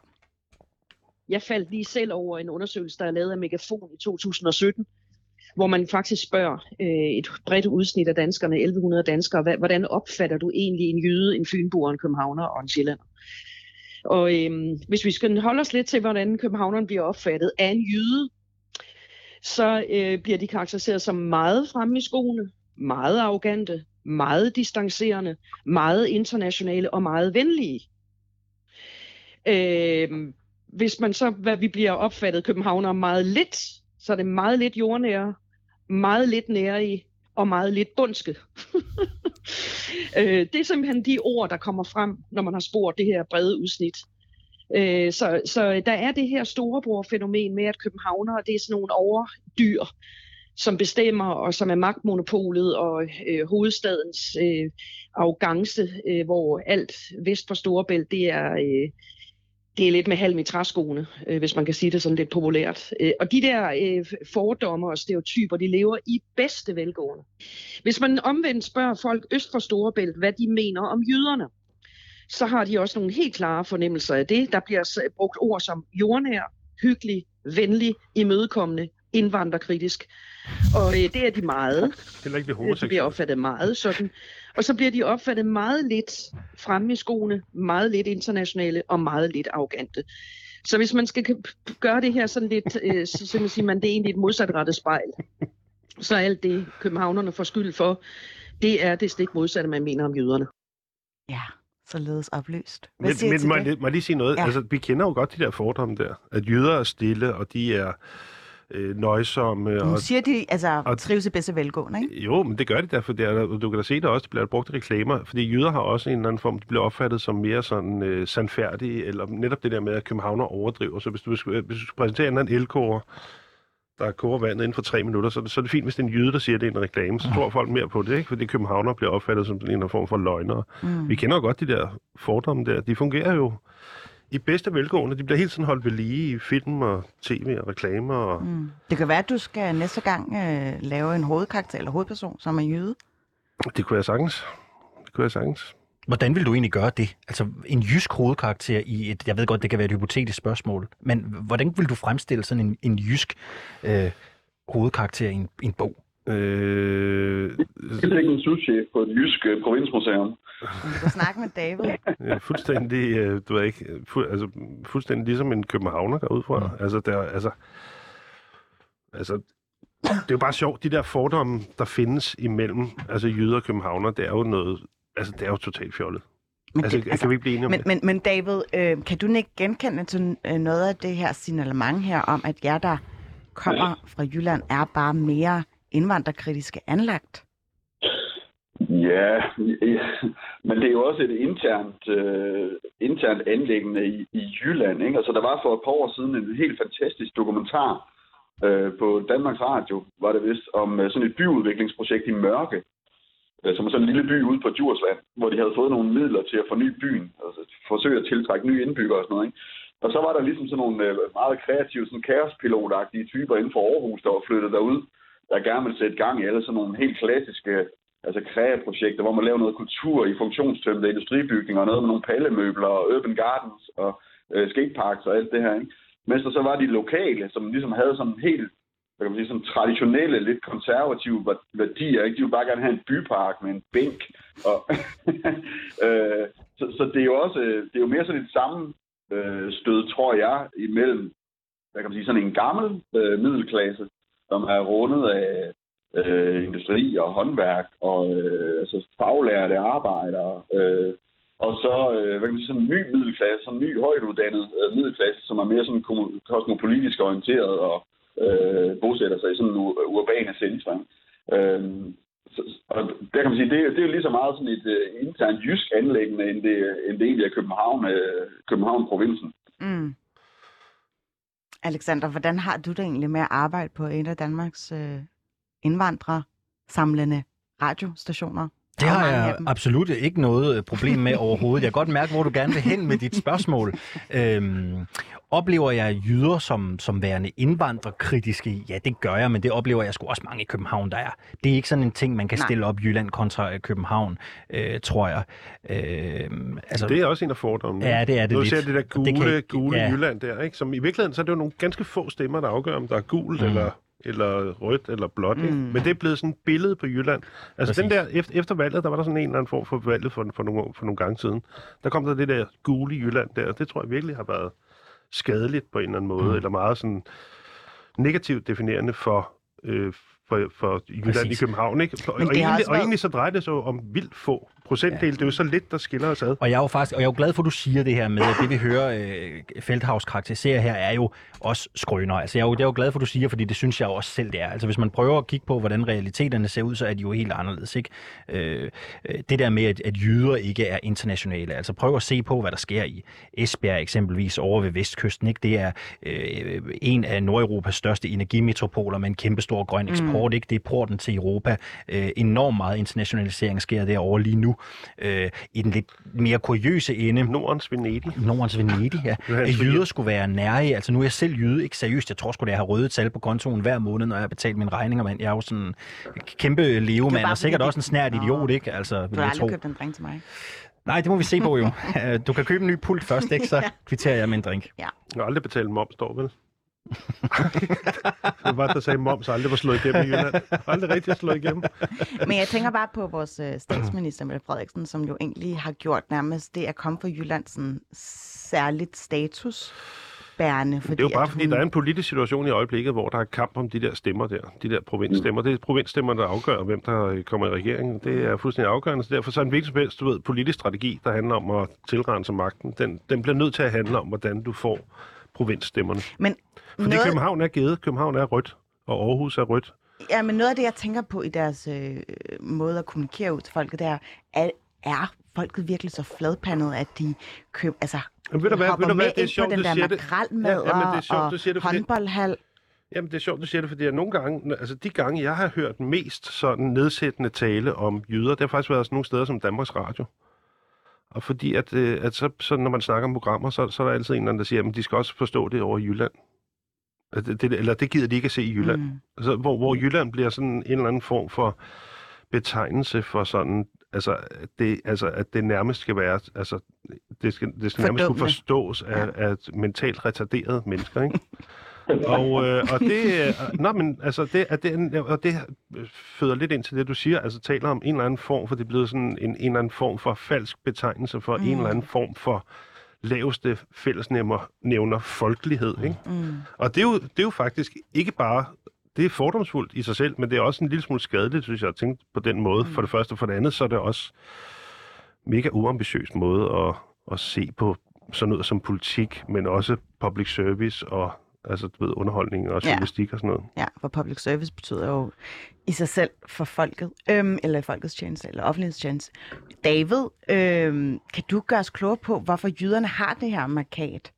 Jeg faldt lige selv over en undersøgelse, der er lavet af Megafon i 2017, hvor man faktisk spørger øh, et bredt udsnit af danskerne, 1100 danskere, hvad, hvordan opfatter du egentlig en jøde, en fynboer, en københavner og en sjællander? Og øh, hvis vi skal holde os lidt til, hvordan københavneren bliver opfattet af en jøde, så øh, bliver de karakteriseret som meget fremme i skoene, meget arrogante, meget distancerende, meget internationale og meget venlige. Øh, hvis man så, hvad vi bliver opfattet københavner meget lidt, så er det meget lidt jordnære, meget lidt nære i, og meget lidt bundske. (laughs) Øh, det er simpelthen de ord, der kommer frem, når man har spurgt det her brede udsnit øh, så, så der er det her storebror-fænomen med, at københavnere det er sådan nogle overdyr, som bestemmer, og som er magtmonopolet og øh, hovedstadens øh, arrogance, øh, hvor alt vest for Storebælt, det er, øh, det er lidt med halm i træskoene, øh, hvis man kan sige det sådan lidt populært. Øh, og de der øh, fordomme og stereotyper, de lever i bedste velgående. Hvis man omvendt spørger folk øst for Storebælt, hvad de mener om jyderne, så har de også nogle helt klare fornemmelser af det. Der bliver brugt ord som jordnær, hyggelig, venlig, imødekommende, indvandrerkritisk. Og øh, det er de meget. Heller ikke det De bliver homoseksuelle. opfattet meget sådan. Og så bliver de opfattet meget lidt fremme i skoene, meget lidt internationale og meget lidt arrogante. Så hvis man skal gøre det her sådan lidt, øh, så, man siger man, det er egentlig et modsatrettet spejl. Så er alt det, københavnerne får skyld for, det er det stik modsatte, man mener om jøderne. Ja, således opløst. Hvad Men, men må, det? jeg, må jeg lige sige noget? Ja. Altså, vi kender jo godt de der fordomme der. At jøder er stille, og de er øh, nøjsomme. Nu Og, siger de, altså, og- trives i bedste velgående, ikke? jo, men det gør de derfor. Det er, du kan da se det også, det bliver brugt i reklamer. Fordi jøder har også en eller anden form, de bliver opfattet som mere sådan øh, sandfærdige, eller netop det der med, at københavner overdriver. Så hvis du, skulle- hvis du skulle præsentere en eller anden elkoger, der koger vandet inden for tre minutter, så, er det- så er det fint, hvis det er en jøde, der siger, at det er en reklame. Så tror folk mere på det, ikke? Fordi københavner bliver opfattet som en eller anden form for løgnere. Mm. Vi kender jo godt de der fordomme der. De fungerer jo i bedste velgående. De bliver helt sådan holdt ved lige i film og tv og reklamer. Og... Mm. Det kan være, at du skal næste gang øh, lave en hovedkarakter eller hovedperson, som er jøde. Det kunne jeg sagtens. Det kunne jeg sagtens. Hvordan vil du egentlig gøre det? Altså en jysk hovedkarakter i et, jeg ved godt, det kan være et hypotetisk spørgsmål, men hvordan vil du fremstille sådan en, en jysk øh, hovedkarakter i en, i en bog? Øh, Jeg er en souschef på et jysk provinsmuseum. Du kan snakke med David. ja, fuldstændig, øh, du er ikke, fu, altså, fuldstændig ligesom en københavner går ud fra. Mm. Altså, der, altså, altså, det er jo bare sjovt, de der fordomme, der findes imellem altså jyder og københavner, det er jo noget, altså det er jo totalt fjollet. Men, Altså, det, kan vi ikke blive enige om men, det? men, men David, øh, kan du ikke genkende til øh, noget af det her signalement her om, at jer, der kommer fra Jylland, er bare mere indvandrerkritiske anlagt? Ja, men det er jo også et internt, øh, internt anlæggende i, i Jylland. Ikke? Altså, der var for et par år siden en helt fantastisk dokumentar øh, på Danmarks Radio, var det vist, om øh, sådan et byudviklingsprojekt i Mørke, øh, som er sådan en lille by ude på Djursland, hvor de havde fået nogle midler til at forny byen, altså forsøge at tiltrække nye indbyggere og sådan noget. Ikke? Og så var der ligesom sådan nogle øh, meget kreative, sådan kaospilotagtige typer inden for Aarhus, der var flyttet derud, der gerne ville sætte gang i alle sådan nogle helt klassiske altså kreaprojekter, hvor man laver noget kultur i funktionstømte industribygninger, og noget med nogle pallemøbler og urban gardens og øh, skateparks og alt det her. Ikke? Mens der så var de lokale, som ligesom havde sådan helt hvad kan man sige, sådan traditionelle, lidt konservative værdier. Ikke? De ville bare gerne have en bypark med en bænk. Og (laughs) øh, så, så det er jo også øh, det er jo mere sådan et samme øh, stød, tror jeg, imellem hvad kan man sige, sådan en gammel øh, middelklasse, som er rundet af øh, industri og håndværk og øh, altså faglærte arbejdere. Øh, og så øh, hvad kan man sige, sådan en ny middelklasse, sådan en ny højt uddannet øh, middelklasse, som er mere sådan kosmopolitisk orienteret og øh, bosætter sig i sådan nogle u- urbane centre. Øh, så, og der kan man sige, det, er- det er jo lige så meget sådan et øh, internt jysk anlæggende, end det, end det egentlig er København, øh, København-provinsen. Mm. Alexander, hvordan har du det egentlig med at arbejde på en af Danmarks øh, indvandrere samlende radiostationer? Det har jeg absolut ikke noget øh, problem med overhovedet. Jeg kan godt mærke, hvor du gerne vil hen med dit spørgsmål. Øhm, oplever jeg jyder som, som værende indvandrerkritiske? Ja, det gør jeg, men det oplever jeg sgu også mange i København, der er. Det er ikke sådan en ting, man kan Nej. stille op Jylland kontra øh, København, øh, tror jeg. Øhm, altså, Det er også en af fordommene. Ja, det er det Når du lidt. ser det der gule, det kan- gule ja. Jylland der, ikke? Som i virkeligheden, så er det jo nogle ganske få stemmer, der afgør, om der er gult mm. eller, eller rødt eller blåt. Mm. Ikke? Men det er blevet sådan et billede på Jylland. Altså Præcis. den der, efter, efter valget, der var der sådan en eller anden form for valget for, for, nogle, for nogle gange siden. Der kom der det der gule Jylland der, og det tror jeg virkelig har været skadeligt på en eller anden måde, Mm. eller meget sådan negativt definerende for, øh, for, for Jylland Præcis. i København. Ikke? Og, og, egentlig, også og været- egentlig så drejer det sig om vildt få procentdel, det er jo så lidt, der skiller os ad. Og jeg er jo faktisk, og jeg er jo glad for, at du siger det her med, at det vi hører øh, Feldhaus karakterisere her, er jo også skrøner. Altså jeg er, jo, det er jo glad for, at du siger, fordi det synes jeg jo også selv, det er. Altså hvis man prøver at kigge på, hvordan realiteterne ser ud, så er de jo helt anderledes. Ikke? Øh, øh, det der med, at, at jyder ikke er internationale. Altså prøv at se på, hvad der sker i Esbjerg eksempelvis over ved Vestkysten. Ikke? Det er øh, en af Nordeuropas største energimetropoler med en kæmpe stor grøn eksport. Mm. Ikke? Det er porten til Europa. Øh, enormt meget internationalisering sker derovre lige nu. Øh, I den lidt mere kuriøse ende, Nordens Venedig. Nordens Venedig, ja. At jyder skulle være nære. Altså nu er jeg selv jyde, ikke seriøst. Jeg tror sgu, det jeg har røde tal på kontoen hver måned, når jeg har betalt mine regninger, mand. Jeg er jo sådan en kæmpe levemand, og sikkert også en snært idiot, ikke? Altså, Du vil har jeg aldrig tro. købt en drink til mig. Nej, det må vi se på jo. (laughs) Øh, Du kan købe en ny pult først, ikke? Så kvitterer jeg med en drink. Jeg har aldrig betalt moms, står vel? (laughs) det var, der sagde moms aldrig var slået igennem i Jylland. Aldrig rigtig slået igennem. (laughs) Men jeg tænker bare på vores øh, statsminister, Mette Frederiksen, som jo egentlig har gjort nærmest det at komme for Jylland sådan særligt status bærende. Fordi Det er jo bare at fordi, hun... der er en politisk situation i øjeblikket, hvor der er kamp om de der stemmer der. De der provinsstemmer. Det er provinsstemmer, der afgør, hvem der øh, kommer i regeringen. Det er fuldstændig afgørende. Så derfor så er en som helst, du ved, politisk strategi, der handler om at tilrense magten. Den, den bliver nødt til at handle om, hvordan du får provinsstemmerne. Men Fordi noget, København er givet. København er rødt. Og Aarhus er rødt. ja, men noget af det, jeg tænker på i deres øh, måde at kommunikere ud til folket, der er, er folket virkelig så fladpandet, at de køb, altså, Men ved du hvad, hopper ved du hvad, med det er ind sjovt, på den der det. Ja, jamen, det er sjovt, og du siger det, fordi- håndboldhal. Jamen, det er sjovt, du siger det, fordi jeg nogle gange, altså de gange, jeg har hørt mest sådan nedsættende tale om jyder, det har faktisk været sådan nogle steder som Danmarks Radio. Og fordi, at, øh, at så, så, når man snakker om programmer, så, så er der altid en eller anden, der siger, at de skal også forstå det over i Jylland. Det, det, eller det gider de ikke at se i Jylland. Mm. Altså, hvor, hvor Jylland bliver sådan en eller anden form for betegnelse for sådan, altså, det, altså, at det nærmest skal være, altså, det skal, det skal nærmest kunne forstås af, af mentalt retarderede mennesker, ikke? (laughs) og, øh, og det, øh, nå, men altså, det, er det, og det føder lidt ind til det, du siger, altså taler om en eller anden form, for det er blevet sådan en, en eller anden form for falsk betegnelse for mm. en eller anden form for laveste fællesnævner nævner folkelighed, ikke? Mm. Og det er, jo, det er jo faktisk ikke bare, det er fordomsfuldt i sig selv, men det er også en lille smule skadeligt, synes jeg, at tænke på den måde. Mm. For det første, for det andet, så er det også mega uambitiøs måde at, at se på sådan noget som politik, men også public service og altså, du ved, underholdning og Ja. journalistik og sådan noget. Ja, for public service betyder jo i sig selv for folket, øhm, eller folkets tjeneste, eller offentlighedstjeneste. David, øhm, kan du gøre os klogere på, hvorfor jyderne har det her markat?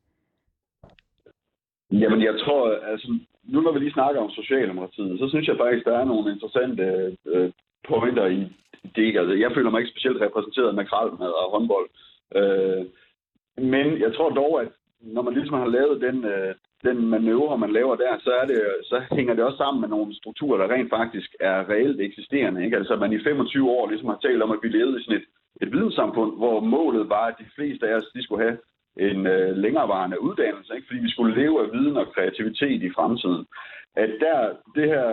Jamen, jeg tror, altså, nu når vi lige snakker om Socialdemokratiet, så synes jeg faktisk, der er nogle interessante øh, pointer i det. Altså, jeg føler mig ikke specielt repræsenteret af makrelmad og håndbold. Øh, men jeg tror dog, at når man ligesom har lavet den, øh, den manøvre, man laver der, så, er det, så hænger det også sammen med nogle strukturer, der rent faktisk er reelt eksisterende. Ikke? Altså, man i 25 år ligesom har talt om, at vi levede i sådan et, et videnssamfund, hvor målet var, at de fleste af os de skulle have en øh, længerevarende uddannelse, ikke? fordi vi skulle leve af viden og kreativitet i fremtiden. At der, det, her,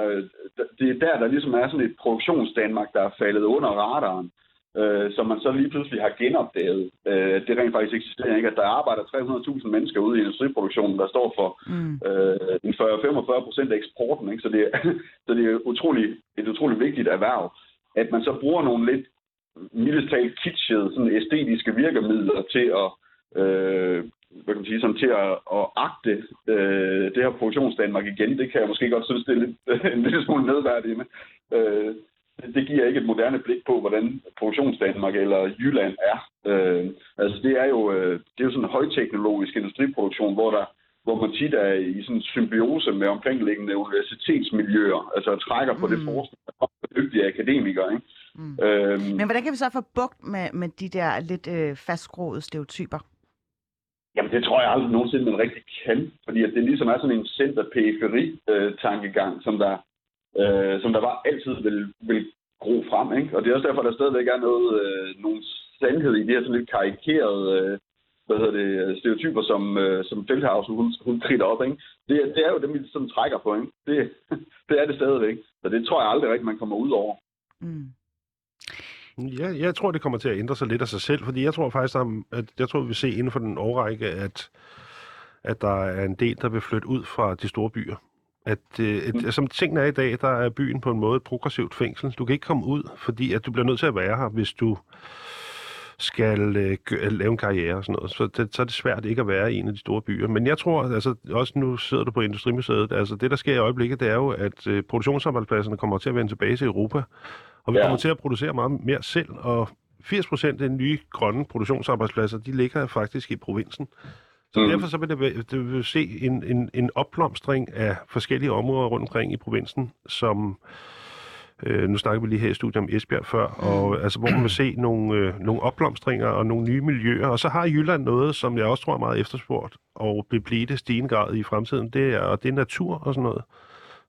det er der, der ligesom er sådan et produktionsdanmark, der er faldet under radaren, øh, som man så lige pludselig har genopdaget. Øh, det rent faktisk eksisterer ikke, at der arbejder 300.000 mennesker ude i industriproduktionen, der står for Mm. øh, en 40-45 procent af eksporten. Ikke? Så, det er, (laughs) så det er utrolig, et utroligt vigtigt erhverv. At man så bruger nogle lidt mildest talt kitschede, sådan æstetiske virkemidler til at øh, hvad kan man sige, sådan til at, at agte øh, det her produktionsdanmark igen, det kan jeg måske godt synes, det er lidt, (laughs) en lille smule nedværdigende. Øh, det- det giver ikke et moderne blik på, hvordan produktionsdanmark eller Jylland er. Øh, altså det er jo øh, det er jo sådan en højteknologisk industriproduktion, hvor der hvor man tit er i sådan en symbiose med omkringliggende universitetsmiljøer, altså trækker på mm. det forskning og dygtige akademikere. Ikke? Mm. Øhm, Men hvordan kan vi så få bugt med, med de der lidt øh, fastgroede stereotyper? Jamen, det tror jeg aldrig nogensinde, man rigtig kan. Fordi at det ligesom er sådan en center-periferi-tankegang, som der, øh, som der bare altid vil, vil gro frem. Ikke? Og det er også derfor, der stadigvæk er noget, øh, nogle sandhed i det her sådan lidt karikerede øh, hvad hedder det, stereotyper, som, øh, som Feldhausen, hun, hun kritter op. Ikke? Det, det er jo dem, vi sådan trækker på. Ikke? Det, (laughs) det er det stadigvæk. Så det tror jeg aldrig rigtig, man kommer ud over. Mm. Ja, jeg tror, det kommer til at ændre sig lidt af sig selv, fordi jeg tror faktisk, at jeg tror, vi vil se inden for den årrække, at, at der er en del, der vil flytte ud fra de store byer. At, øh, et, som tingene er i dag, der er byen på en måde et progressivt fængsel. Du kan ikke komme ud, fordi at du bliver nødt til at være her, hvis du skal øh, gø- lave en karriere og sådan noget. Så, det, så er det svært ikke at være i en af de store byer. Men jeg tror, altså også nu sidder du på Industrimuseet, altså det, der sker i øjeblikket, det er jo, at øh, produktionsarbejdspladserne kommer til at vende tilbage til Europa. Og vi Ja. kommer til at producere meget mere selv, og 80 procent af de nye grønne produktionsarbejdspladser, de ligger faktisk i provinsen. Så Mm. mm. derfor så vil det, det vil se en, en, en opblomstring af forskellige områder rundt omkring i provinsen, som øh, nu snakker vi lige her i studiet om Esbjerg før, og altså, hvor man vil se nogle, øh, nogle opblomstringer og nogle nye miljøer. Og så har Jylland noget, som jeg også tror er meget efterspurgt, og vil blive det stigende grad i fremtiden, det er, og det er natur og sådan noget,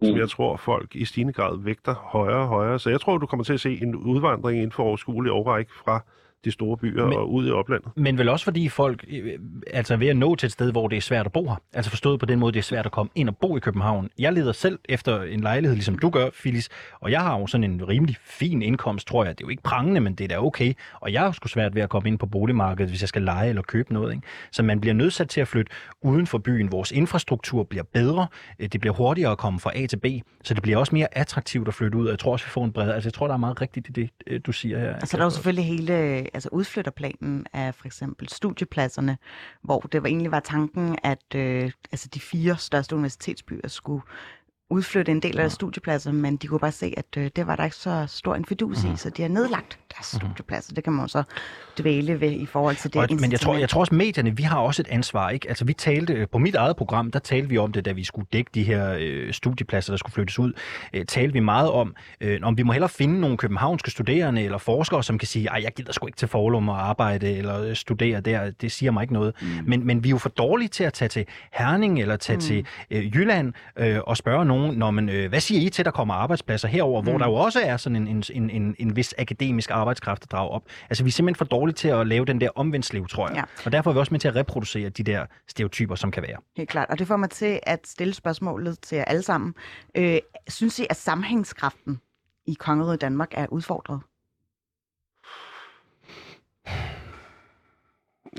mm. som Mm. jeg tror folk i stigende grad vægter højere og højere. Så jeg tror, du kommer til at se en udvandring inden for overskuelig overræk fra de store byer Men- og ud i oplandet. Men vel også fordi folk øh, altså er ved at nå til et sted, hvor det er svært at bo her. Altså forstået på den måde, det er svært at komme ind og bo i København. Jeg leder selv efter en lejlighed, ligesom du gør, Phyllis, og jeg har jo sådan en rimelig fin indkomst, tror jeg. Det er jo ikke prangende, men det er da okay. Og jeg har sgu svært ved at komme ind på boligmarkedet, hvis jeg skal lege eller købe noget. Ikke? Så man bliver nødsat til at flytte uden for byen. Vores infrastruktur bliver bedre. Øh, Det bliver hurtigere at komme fra A til B. Så det bliver også mere attraktivt at flytte ud. Og jeg tror også, vi får en bredere... Altså jeg tror, der er meget rigtigt i det, øh, du siger her. Og så er der jo selvfølgelig hele altså udflytterplanen af for eksempel studiepladserne, hvor det var egentlig var tanken, at øh, altså de fire største universitetsbyer skulle udflytte en del af deres studiepladser, men de kunne bare se, at øh, det var der ikke så stor en fidus Mhm. i, så de har nedlagt deres studiepladser. Det kan man jo så dvæle ved i forhold til det Og, men jeg tror, jeg tror også, medierne, vi har også et ansvar. Ikke? Altså, vi talte øh, på mit eget program, der talte vi om det, da vi skulle dække de her øh, studiepladser, der skulle flyttes ud. Øh, talte vi meget om, øh, om vi må hellere finde nogle københavnske studerende eller forskere, som kan sige, at jeg gider sgu ikke til Forlum og arbejde eller øh, studere der. Det siger mig ikke noget. Mm. Men, men vi er jo for dårlige til at tage til Herning eller tage mm. til øh, Jylland øh, og spørge nogen, når man, øh, hvad siger I til, der kommer arbejdspladser herover, mm. hvor der jo også er sådan en, en, en, en, en vis akademisk arbejdskraft at drage op. Altså, vi er simpelthen for dårlige til at lave den der omvendslev, tror jeg. Ja. Og derfor er vi også med til at reproducere de der stereotyper, som kan være. Helt klart. Og det får mig til at stille spørgsmålet til jer alle sammen. Øh, synes I, at sammenhængskraften i kongeriget Danmark er udfordret?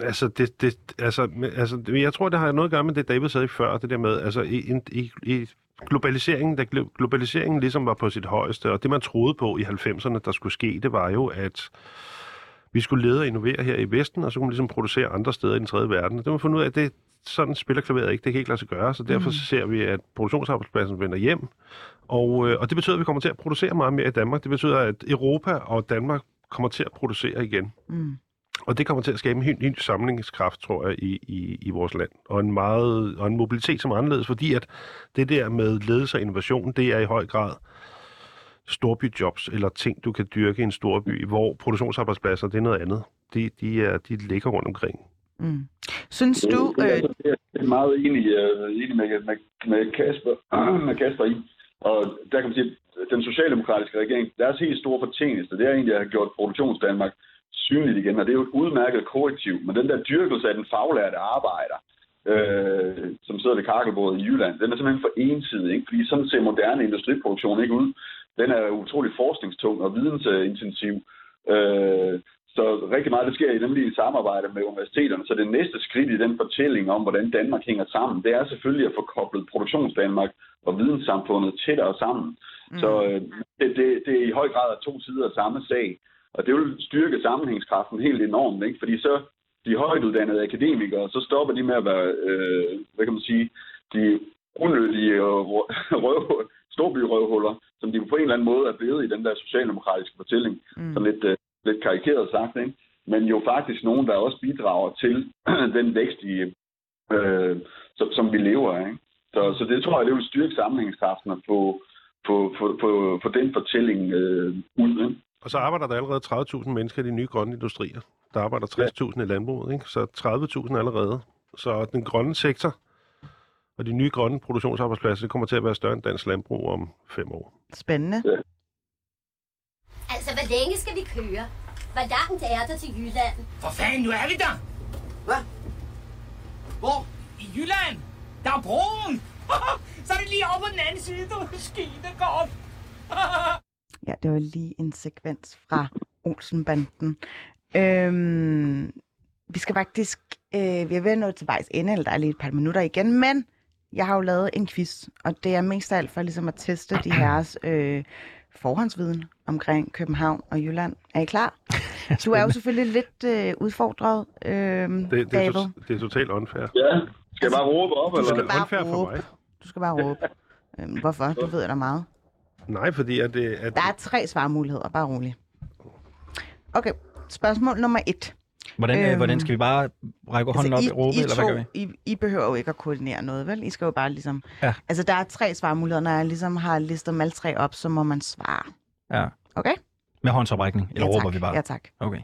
Altså, det, det, altså, altså, jeg tror, det har noget at gøre med det, David sagde før, det der med, altså, i, i, i globaliseringen, da glo- globaliseringen ligesom var på sit højeste, og det, man troede på i 90'erne, der skulle ske, det var jo, at vi skulle lede og innovere her i Vesten, og så kunne vi ligesom producere andre steder i den tredje verden. Det man fundet ud af, at det, sådan spiller klaveret ikke. Det kan ikke lade sig gøre, så derfor mm. ser vi, at produktionsarbejdspladsen vender hjem, og, øh, og det betyder, at vi kommer til at producere meget mere i Danmark. Det betyder, at Europa og Danmark kommer til at producere igen. Mm. Og det kommer til at skabe en helt ny samlingskraft, tror jeg, i, i, i vores land. Og en, meget, og en mobilitet, som er anderledes, fordi at det der med ledelse og innovation, det er i høj grad storbyjobs, eller ting, du kan dyrke i en storby, hvor produktionsarbejdspladser, det er noget andet. De, de, er, de ligger rundt omkring. Mm. Synes du... Øh, er- det er jeg meget enig, uh, enig med, med, med, Kasper, (clears throat) med Kasper i. Og der kan man sige, at den socialdemokratiske regering, deres helt store fortjeneste, det er egentlig at have gjort produktionsdanmark synligt igen, og det er jo et udmærket korrektiv. Men den der dyrkelse af den faglærte arbejder, øh, som sidder ved kakkelbordet i Jylland, den er simpelthen for ensidig, ikke? fordi sådan ser moderne industriproduktion ikke ud. Den er utrolig forskningstung og vidensintensiv. Øh, så rigtig meget, det sker i nemlig i samarbejde med universiteterne. Så det næste skridt i den fortælling om, hvordan Danmark hænger sammen, det er selvfølgelig at få koblet produktionsdanmark og videnssamfundet tættere sammen. Mm. Så øh, det, det, det er i høj grad to sider af samme sag. Og det vil styrke sammenhængskraften helt enormt, ikke? fordi så de højtuddannede akademikere, så stopper de med at være, øh, hvad kan man sige, de unødige (laughs) røv, storbyrøvhuller, som de på en eller anden måde er blevet i den der socialdemokratiske fortælling. Mm. Sådan lidt, øh, lidt karikeret sagt, ikke? men jo faktisk nogen, der også bidrager til (clears throat) den vækst, i, øh, som, som vi lever af. Ikke? Så, så det tror jeg, det vil styrke sammenhængskraften at få, få, få, få, få den fortælling øh, ud. Ikke? Og så arbejder der allerede 30.000 mennesker i de nye grønne industrier. Der arbejder 60.000 i landbruget, ikke? så 30.000 allerede. Så den grønne sektor og de nye grønne produktionsarbejdspladser, det kommer til at være større end dansk landbrug om fem år. spændende. Altså, hvor længe skal vi køre? Hvor langt er der til Jylland? For fanden, nu er vi der! Hvad? Hvor? I Jylland! Der er broen! (laughs) Så er det lige over på den anden side, du skide godt! (laughs) Ja, det var lige en sekvens fra Olsenbanden. Øhm, vi skal faktisk, øh, vi er ved at nå til vejs ende, eller der er lige et par minutter igen, men jeg har jo lavet en quiz, og det er mest af alt for ligesom at teste de herres øh, forhåndsviden omkring København og Jylland. Er I klar? Du er jo selvfølgelig lidt øh, udfordret, øh, Det, det, er, David. to, det er totalt unfair. Ja, skal jeg bare råbe op, Du eller? skal bare unfair for råbe. mig. Du skal bare råbe. (laughs) Øhm, hvorfor? Du ved da meget. Nej, fordi at det... At, Der er tre svarmuligheder, bare rolig. Okay, spørgsmål nummer et. Hvordan, øhm, hvordan skal vi bare række hånden op Altså, og råbe, eller hvad gør vi? I, I behøver jo ikke at koordinere noget, vel? I skal jo bare ligesom... Ja. Altså, der er tre svarmuligheder. Når jeg ligesom har listet dem alle tre op, så må man svare. Ja. Okay? Med håndsoprækning, eller ja, råber vi bare? Ja, tak. Okay.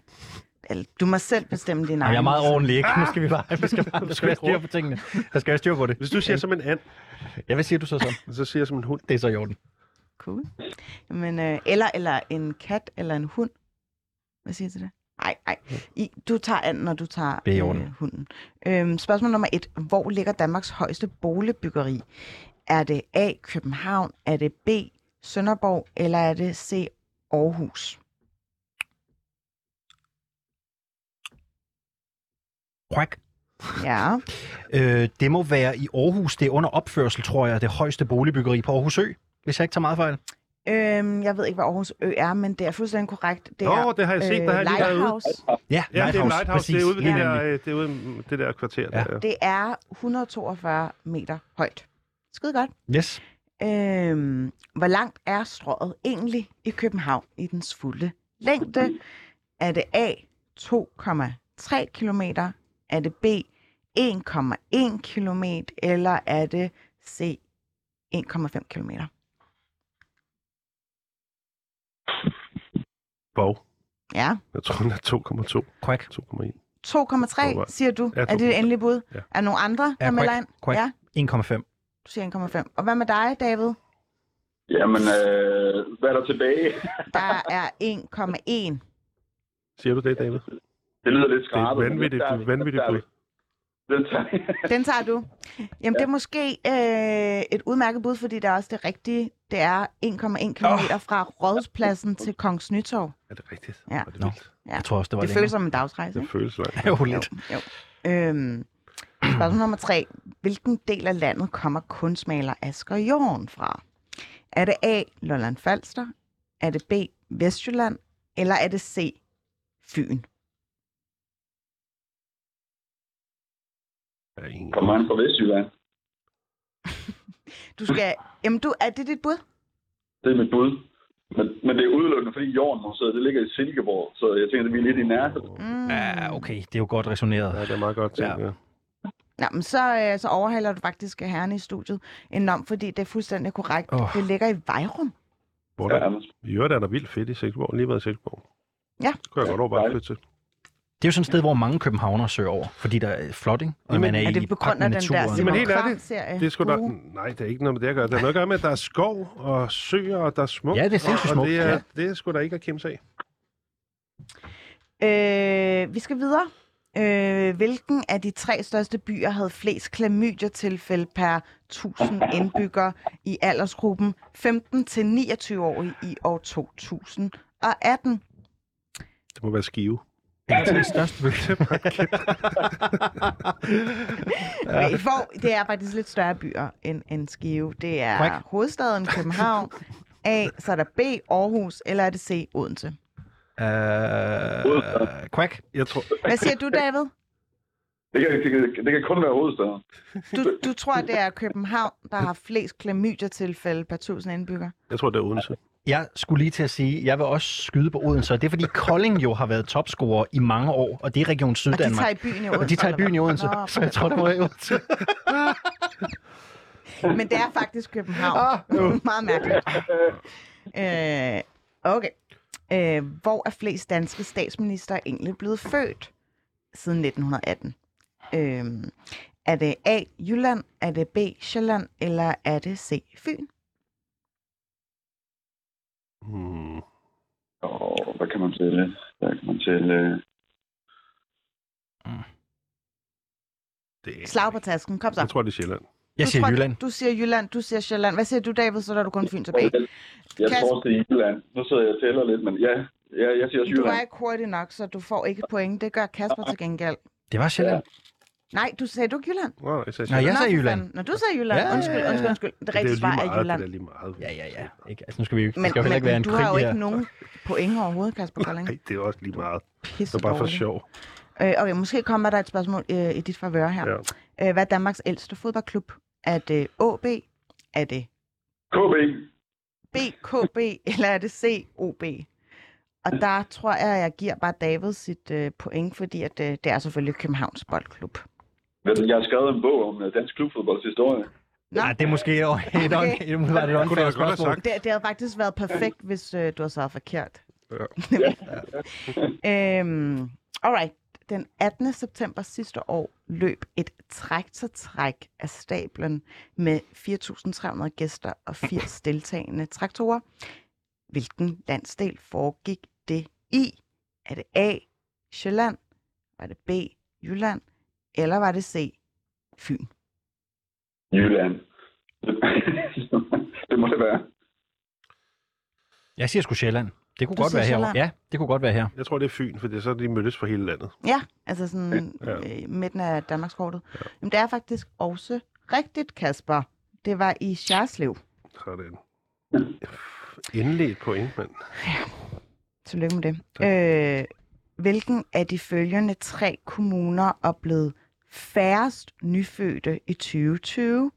Eller, Du må selv bestemme din egen. jeg er meget så- ordentlig, ikke? Nu skal vi bare... Vi skal bare (laughs) der skal være styr på tingene. Der skal være styr på det. Hvis du siger som en and, Ja, hvad siger du så som? så siger jeg som en hund. Det er så i orden. Cool. Men, øh, eller, eller en kat eller en hund. Hvad siger du til det? Nej, nej. Du tager anden, når du tager er øh, hunden. Øhm, spørgsmål nummer et. Hvor ligger Danmarks højeste boligbyggeri? Er det A. København? Er det B. Sønderborg? Eller er det C. Aarhus? Quack. Ja. (laughs) Øh, det må være i Aarhus. Det er under opførsel, tror jeg, det højeste boligbyggeri på Aarhus Ø. Hvis jeg ikke tager meget fejl. Øhm, jeg ved ikke, hvad Aarhus Ø er, men det er fuldstændig korrekt. Det Nå, er, det har jeg set, der har jeg lige været ude. Lighthouse. Ja, Ja, det er Lighthouse. Det er ude ved Lige det, der, øh, det, er ude, det der kvarter. Ja. Ja. Der. Det er 142 meter højt. Skide godt. Yes. Øhm, hvor langt er strøget egentlig i København i dens fulde længde? Er det A 2,3 km? Er det B 1,1 km? Eller er det C 1,5 km? Bog. Ja. Jeg tror, den er 2,2. Quack. 2,1. 2,3 siger du. Ja, Er det det endelige bud? Ja. Er nogen andre, der Ja, melder quack. ind? Quack. Ja, 1,5. du siger 1,5. Og hvad med dig, David? Jamen, øh, hvad er der tilbage? (laughs) Der er 1,1. Siger du det, David? Det lyder lidt Det er skrabet. vanvittigt, vanvittigt bud. Den tager. Den tager du. Jamen, det er måske øh, et udmærket bud, fordi det er også det rigtige. Det er 1,1 km fra Rådhuspladsen til Kongens Nytorv. Er det rigtigt? Ja. Er det vildt? Ja. Jeg tror også, det var Det længere. føles som en dagsrejse, Det føles langt. Jo, lidt. Jo. Øhm, spørgsmål nummer tre. Hvilken del af landet kommer kunstmaler Asger Jorn fra? Er det A. Lolland Falster? Er det B. Vestjylland? Eller er det C. Fyn? Kommer han fra Vestjylland? (laughs) Du skal... Jamen, du, er det dit bud? Det er mit bud. Men, men det er udelukkende, fordi Jorden det ligger i Silkeborg, så jeg tænker, at vi er lidt i nærheden. Mm. Ja, okay. Det er jo godt resoneret. Ja, det er meget godt tænkt. Ja. Ja. Nå, men så, øh, så overhaler du faktisk herren i studiet enormt, fordi det er fuldstændig korrekt. Oh. Det ligger i Vejrum. Hvor Ja, der, Anders. I øvrigt er der vildt fedt i Silkeborg. Lige været i Silkeborg. Ja. Det kunne jeg godt overveje at flytte til. Det er jo sådan et sted, hvor mange københavnere søger over, fordi der er flot, ikke? Og Jamen, man er, Er det i på grund af med den der Simon helt ærligt? Det er sgu da, Uh. nej, det er ikke noget med det at gøre. Det er noget at gøre med, at der er skov og søer, og der er smukt. Ja, det er sindssygt smukt, Og det er, ja. det er sgu da ikke at kæmpe af. Øh, vi skal videre. Øh, hvilken af de tre største byer havde flest klamydia-tilfælde per 1000 indbyggere i aldersgruppen 15 til 29 år i år 2018? Det må være skive. Det er den største by. (laughs) Okay, I får, det er faktisk lidt større byer end, end Skive. Det er Quack. hovedstaden København, A, så er der B, Aarhus, eller er det C, Odense? Uh, quack. Jeg tror, Hvad siger du, David? Det kan, det, kan, det kan kun være hovedstaden. Du, du tror, det er København, der har flest klamydia-tilfælde per 1000 indbyggere? jeg tror, det er Odense. Jeg skulle lige til at sige, jeg vil også skyde på Odense, og det er fordi Kolding jo har været topscorer i mange år, og det er Region Og de Syddanmark. tager i byen i Odense? Og de tager i byen i Odense, Nå, så jeg tror, det var i Odense. (laughs) Men det er faktisk København. Ah, Meget mærkeligt. Øh, okay. Øh, hvor er flest danske statsminister egentlig blevet født siden 1918? Øh, er det A. Jylland, er det B. Sjælland, eller er det C. Fyn? Hmm. Og hvad kan man tælle? Hvad kan man tælle? Det er, Slag på tasken, kom så. jeg tror, det er Sjælland. Jeg Du siger tror- Jylland. Du siger Jylland, du siger Sjælland. Hvad siger du, David? Så er du kun Fyn tilbage. Jeg Kas- tror, det er Jylland. Nu sidder jeg og tæller lidt, men ja, ja jeg siger også Du var Jylland. ikke hurtig nok, så du får ikke point. Det gør Kasper til gengæld. Det var Sjælland. Nej, du sagde du ikke Jylland? Nå, jeg sagde Nej, jeg sagde Jylland. Når du sagde Jylland, Ja, undskyld, undskyld, undskyld. Det er rigtige svar er Jylland. det er lige meget. Ja, ja, ja. Ikke? Altså, nu skal vi jo ikke, Men, det skal jo heller ikke være men en du krig har jo her. ikke nogen point overhovedet, Kasper Kolding. Nej, det er også lige meget. Pisse Det er bare for sjov. Øh, okay, måske kommer der et spørgsmål øh, i dit favør her. Ja. Øh, hvad er Danmarks ældste fodboldklub? Er det AB? Er det KB. BKB, eller er det COB? Og der tror jeg, jeg giver bare David sit øh, point, fordi at, øh, det er selvfølgelig Københavns Boldklub. Jeg har skrevet en bog om øh, dansk klubfodbolds historie. Nej, det er måske et, (laughs) et, Okay. et, et, et, var det et spørgsmål. Det, det havde faktisk været perfekt, hvis øh, du havde svaret forkert. Ja. (laughs) øhm, alright. Den 18. september sidste år løb et traktortræk af stablen med 4.300 gæster og 80 (laughs) deltagende traktorer. Hvilken landsdel foregik det i? Er det A. Sjælland? Var det B. Jylland? Eller var det C. Fyn? Jylland. det må det være. Jeg siger sgu Sjælland. Det kunne Du godt være her. Ja, det kunne godt være her. Jeg tror, det er Fyn, for det er så, de mødtes for hele landet. Ja, altså sådan Ja. øh, midten af Danmarkskortet. Ja. Jamen, det er faktisk også rigtigt, Kasper. Det var i Sjarslev. Sådan. Endelig et point, mand. Tillykke med det. Øh, hvilken af de følgende tre kommuner oplevede færrest nyfødte i 2020?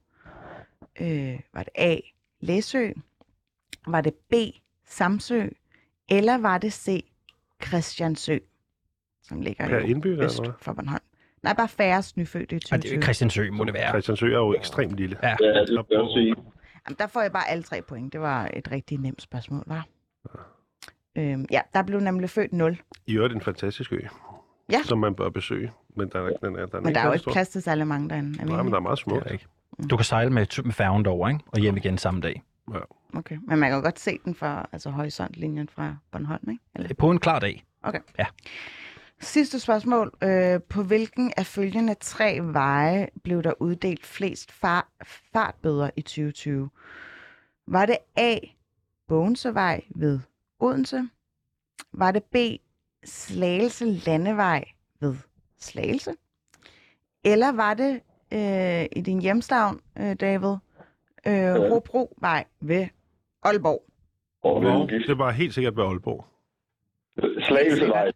Øh, var det A. Læsø? Var det B. Samsø? Eller var det C. Christiansø? Som ligger Per indbygger, øst eller for Bornholm. Nej, bare færrest nyfødte i Og det 2020. er jo Christiansø, må det være. Christiansø er jo ekstremt lille. Ja. Ja, det vil jeg sige. Jamen, der får jeg bare alle tre point. Det var et rigtig nemt spørgsmål, var. Øhm, ja, der blev nemlig født 0. I øvrigt en fantastisk ø, Ja. som man bør besøge. Men der er, ikke- den er, den er Men der er jo ikke plads til særlig mange derinde. Er Nej, men der er meget Det smukt. er ikke. Du kan sejle med, med færgen derover, ikke? Og hjem igen samme dag. Okay, men man kan godt se den fra altså horisontlinjen fra Bornholm, ikke? Eller? På en klar dag. Okay. Ja. Sidste spørgsmål. Øh, på hvilken af følgende tre veje blev der uddelt flest far- fartbøder i 2020? Var det A. Bogensevej ved Odense? Var det B. Slagelse Landevej ved Slagelse? Eller var det øh, i din hjemstavn, øh, David, øh, Hobrovej ved Aalborg? Nå, det var helt sikkert ved Aalborg. Slagelsevej.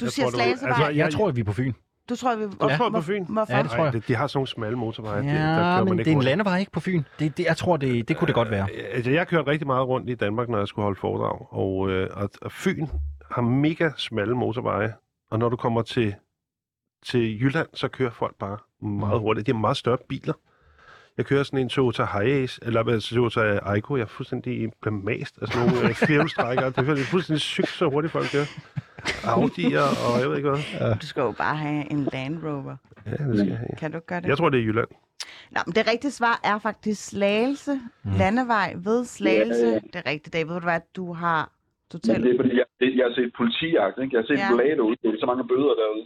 Du Jeg siger Slagelsevej. altså, Jeg tror, at vi er på Fyn. Du tror, vi... Jeg tror, på Fyn. Hvorfor? Ja, det tror jeg. Ej, de, de har sådan nogle smalle motorveje. det- der Ja, kører man men ikke det er en landevej, ikke på Fyn. Det, det, jeg tror, det, det kunne det godt være. Altså, jeg har kørt rigtig meget rundt i Danmark, når jeg skulle holde foredrag. Og, øh, og, og Fyn har mega smalle motorveje. Og når du kommer til, til Jylland, så kører folk bare meget hurtigt. De har meget større biler. Jeg kører sådan en Toyota Hiace, eller hvad, Toyota Aygo. Jeg er fuldstændig bemast af sådan nogle øh, firehjulstrækkere. Det er fuldstændig sygt, så hurtigt folk kører. Audi'er og jeg ved ikke hvad. Du skal jo bare have en Land Rover. Ja, det skal jeg have. Kan du ikke gøre det? Jeg tror, det er Jylland. Nå, men det rigtige svar er faktisk Slagelse. Mm. Landevej ved Slagelse. Ja, ja. Det er rigtigt, David. Ved du hvad, du har Men totalt... det er fordi, jeg, det, jeg har set politijagt, ikke? Jeg har set Ja. ja. blade ud. Det er så mange bøder derude.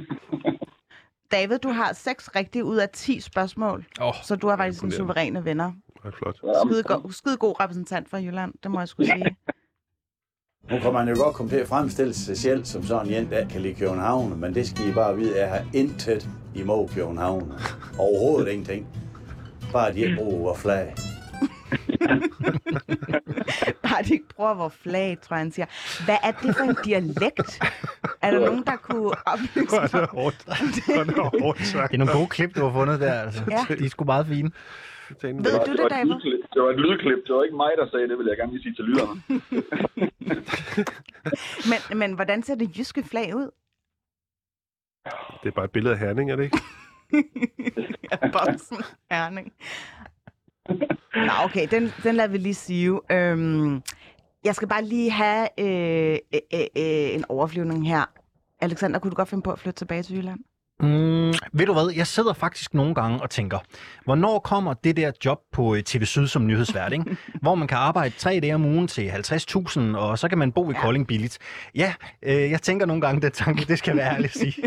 (laughs) David, du har seks rigtige ud af 10 spørgsmål. Oh, Så du har faktisk en suveræne vinder. Det er flot. Skide, go- skide god repræsentant fra Jylland, det må jeg skulle sige. Nu kan man jo godt komme til at fremstille sig selv som sådan en, der kan lide København, men det skal I bare vide, jeg har intet imod København. Overhovedet ingenting. Bare de ikke bruger flag. (laughs) Bare de ikke bruger vores flag, tror jeg, han siger. Hvad er det for en dialekt? Er der nogen, der kunne oplyse er det mig? hårdt. Hvor er det hårdt. Det er nogle gode klip, du har fundet der. Altså. Ja. De er sgu meget fine. Ved Det var, du det, det, David? det var et lydklip. Det var ikke mig, der sagde det, vil jeg gerne lige sige til lytterne. (laughs) Men, men hvordan ser det jyske flag ud? Det er bare et billede af Herning, er det ikke? (laughs) Boksen, Herning. Nå, okay, den, den lader vi lige sige. Øhm, jeg skal bare lige have øh, øh, øh, øh en overflyvning her. Alexander, kunne du godt finde på at flytte tilbage til Jylland? Mm, ved du hvad, jeg sidder faktisk nogle gange og tænker, hvornår kommer det der job på øh, TV Syd som nyhedsvært, ikke? (laughs) hvor man kan arbejde tre dage om ugen til 50.000, og så kan man bo i Ja. Kolding billigt. Ja, øh, jeg tænker nogle gange, det tanke, det skal være ærligt at sige. (laughs)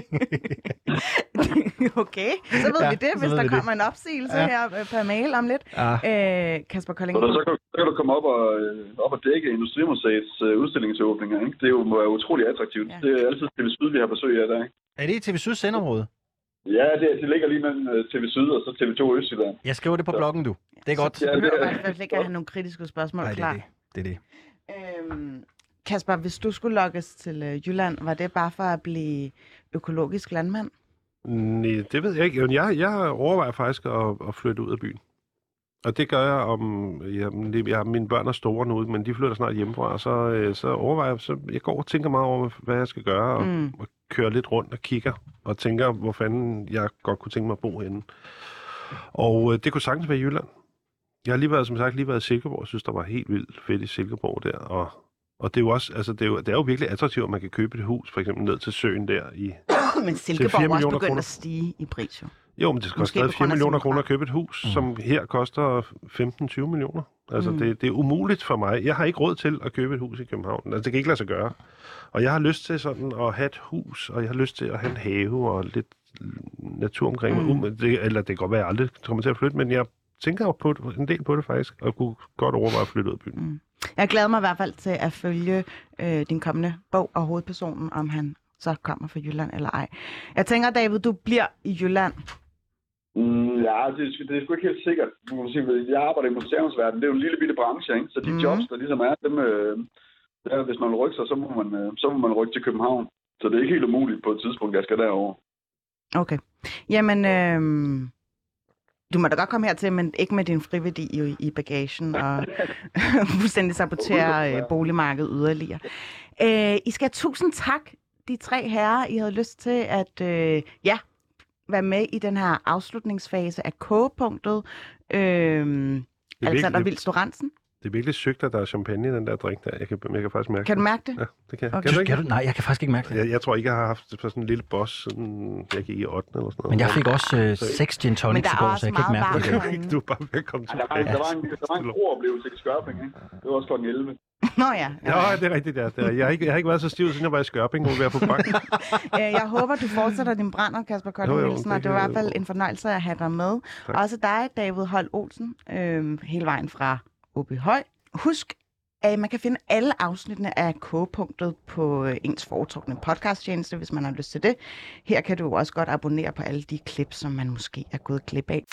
okay, så ved Ja, vi det, hvis der vi det. kommer en opsigelse Ja. her øh, per mail om lidt. Ja. Øh, Kasper Kolding. Så, så, kan, så kan du komme op og, øh, op og dække Industrimuseets øh, udstillingsåbninger. Ikke? Det er jo være utrolig attraktivt. Ja. Det er altid TV Syd, vi har besøg af der. Ikke? Er det i TV Syd sendområde? Ja, det, det ligger lige mellem øh, TV Syd og så TV2 Østjylland. Jeg skriver det på bloggen, du. Det er godt. Så Ja, behøver det du er- i hvert fald ikke at have nogle kritiske spørgsmål Nej, det er klar. det. Det er det. Øhm, Kasper, hvis du skulle lokkes til øh, Jylland, var det bare for at blive økologisk landmand? Nej, det ved jeg ikke. Jeg, jeg overvejer faktisk at, at flytte ud af byen. Og det gør jeg om... Jamen, det, jeg, mine børn er store nu, men de flytter snart hjemmefra, og så, øh, så overvejer jeg... Så jeg går og tænker meget over, hvad jeg skal gøre, og, Mm. og kører lidt rundt og kigger, og tænker, hvor fanden jeg godt kunne tænke mig at bo henne. Og øh, det kunne sagtens være i Jylland. Jeg har lige været, som sagt, lige været i Silkeborg. Jeg synes, der var helt vildt fedt i Silkeborg der. Og, og det er jo også, altså det er jo, det er jo virkelig attraktivt, at man kan købe et hus, for eksempel ned til søen der i, (coughs) Men Silkeborg er også begyndt kroner. at stige i pris, jo. Jo, men det skal koste på stadig 4 grund af millioner kroner at købe et hus, mm. som her koster 15-20 millioner. Altså, Mm. det, det er umuligt for mig. Jeg har ikke råd til at købe et hus i København. Altså, det kan ikke lade sig gøre. Og jeg har lyst til sådan at have et hus, og jeg har lyst til at have en have og lidt natur omkring mig. Mm. Det, eller det kan godt være, at jeg aldrig kommer til at flytte, men jeg tænker på det, en del på det faktisk, og kunne godt overveje at flytte ud af byen. Mm. Jeg glæder mig i hvert fald til at følge øh, din kommende bog og hovedpersonen, om han så kommer fra Jylland eller ej. Jeg tænker, David, du bliver i Jylland. Mm, ja, det, det er sgu ikke helt sikkert. Du kan sige, jeg arbejder i museumsverdenen. Det er jo en lille bitte branche, ikke? Så de mm. jobs, der ligesom er, dem, øh, der, hvis man vil rykke sig, så må man, øh, så må man rykke til København. Så det er ikke helt umuligt på et tidspunkt, jeg skal derover. Okay. Jamen, øh, du må da godt komme hertil, men ikke med din friværdi i, i bagagen og (laughs) fuldstændig sabotere øh, boligmarkedet yderligere. Øh, I skal have tusind tak, de tre herrer. I havde lyst til at øh, ja, være med i den her afslutningsfase af kogepunktet. Øh, Alexander virkelig- Vilds Lorentzen. Det er virkelig sygt, at der er champagne i den der drink der. Jeg kan, jeg kan faktisk mærke Kan du mærke det? Ja, det kan jeg. Okay. Kan du ikke? Kan du? Nej, jeg kan faktisk ikke mærke det. Jeg, jeg tror ikke, jeg har haft sådan en lille boss, siden jeg gik i 8. eller sådan noget. Men jeg fik også øh, Så- seks gin Men tonics der i går, så jeg kan ikke mærke det. (laughs) Du er bare ved at komme Der var, en, der, var en, der var en god oplevelse i Skørping, ikke? Det var også klokken 11. (laughs) Nå ja. Ja, det er rigtigt, ja. Det er, jeg, har ikke, jeg har ikke været så stiv, siden jeg var i Skørping, hvor vi er på bank. (laughs) Øh, jeg håber, du fortsætter din brænder, Kasper Kolding Nielsen, det og det var i hvert fald en fornøjelse at have dig med. Tak. Også dig, David Holt Olsen, øh, hele vejen fra OB Høj. Husk, at man kan finde alle afsnittene af K-punktet på øh, ens foretrukne podcasttjeneste, hvis man har lyst til det. Her kan du også godt abonnere på alle de klip, som man måske er gået glip af.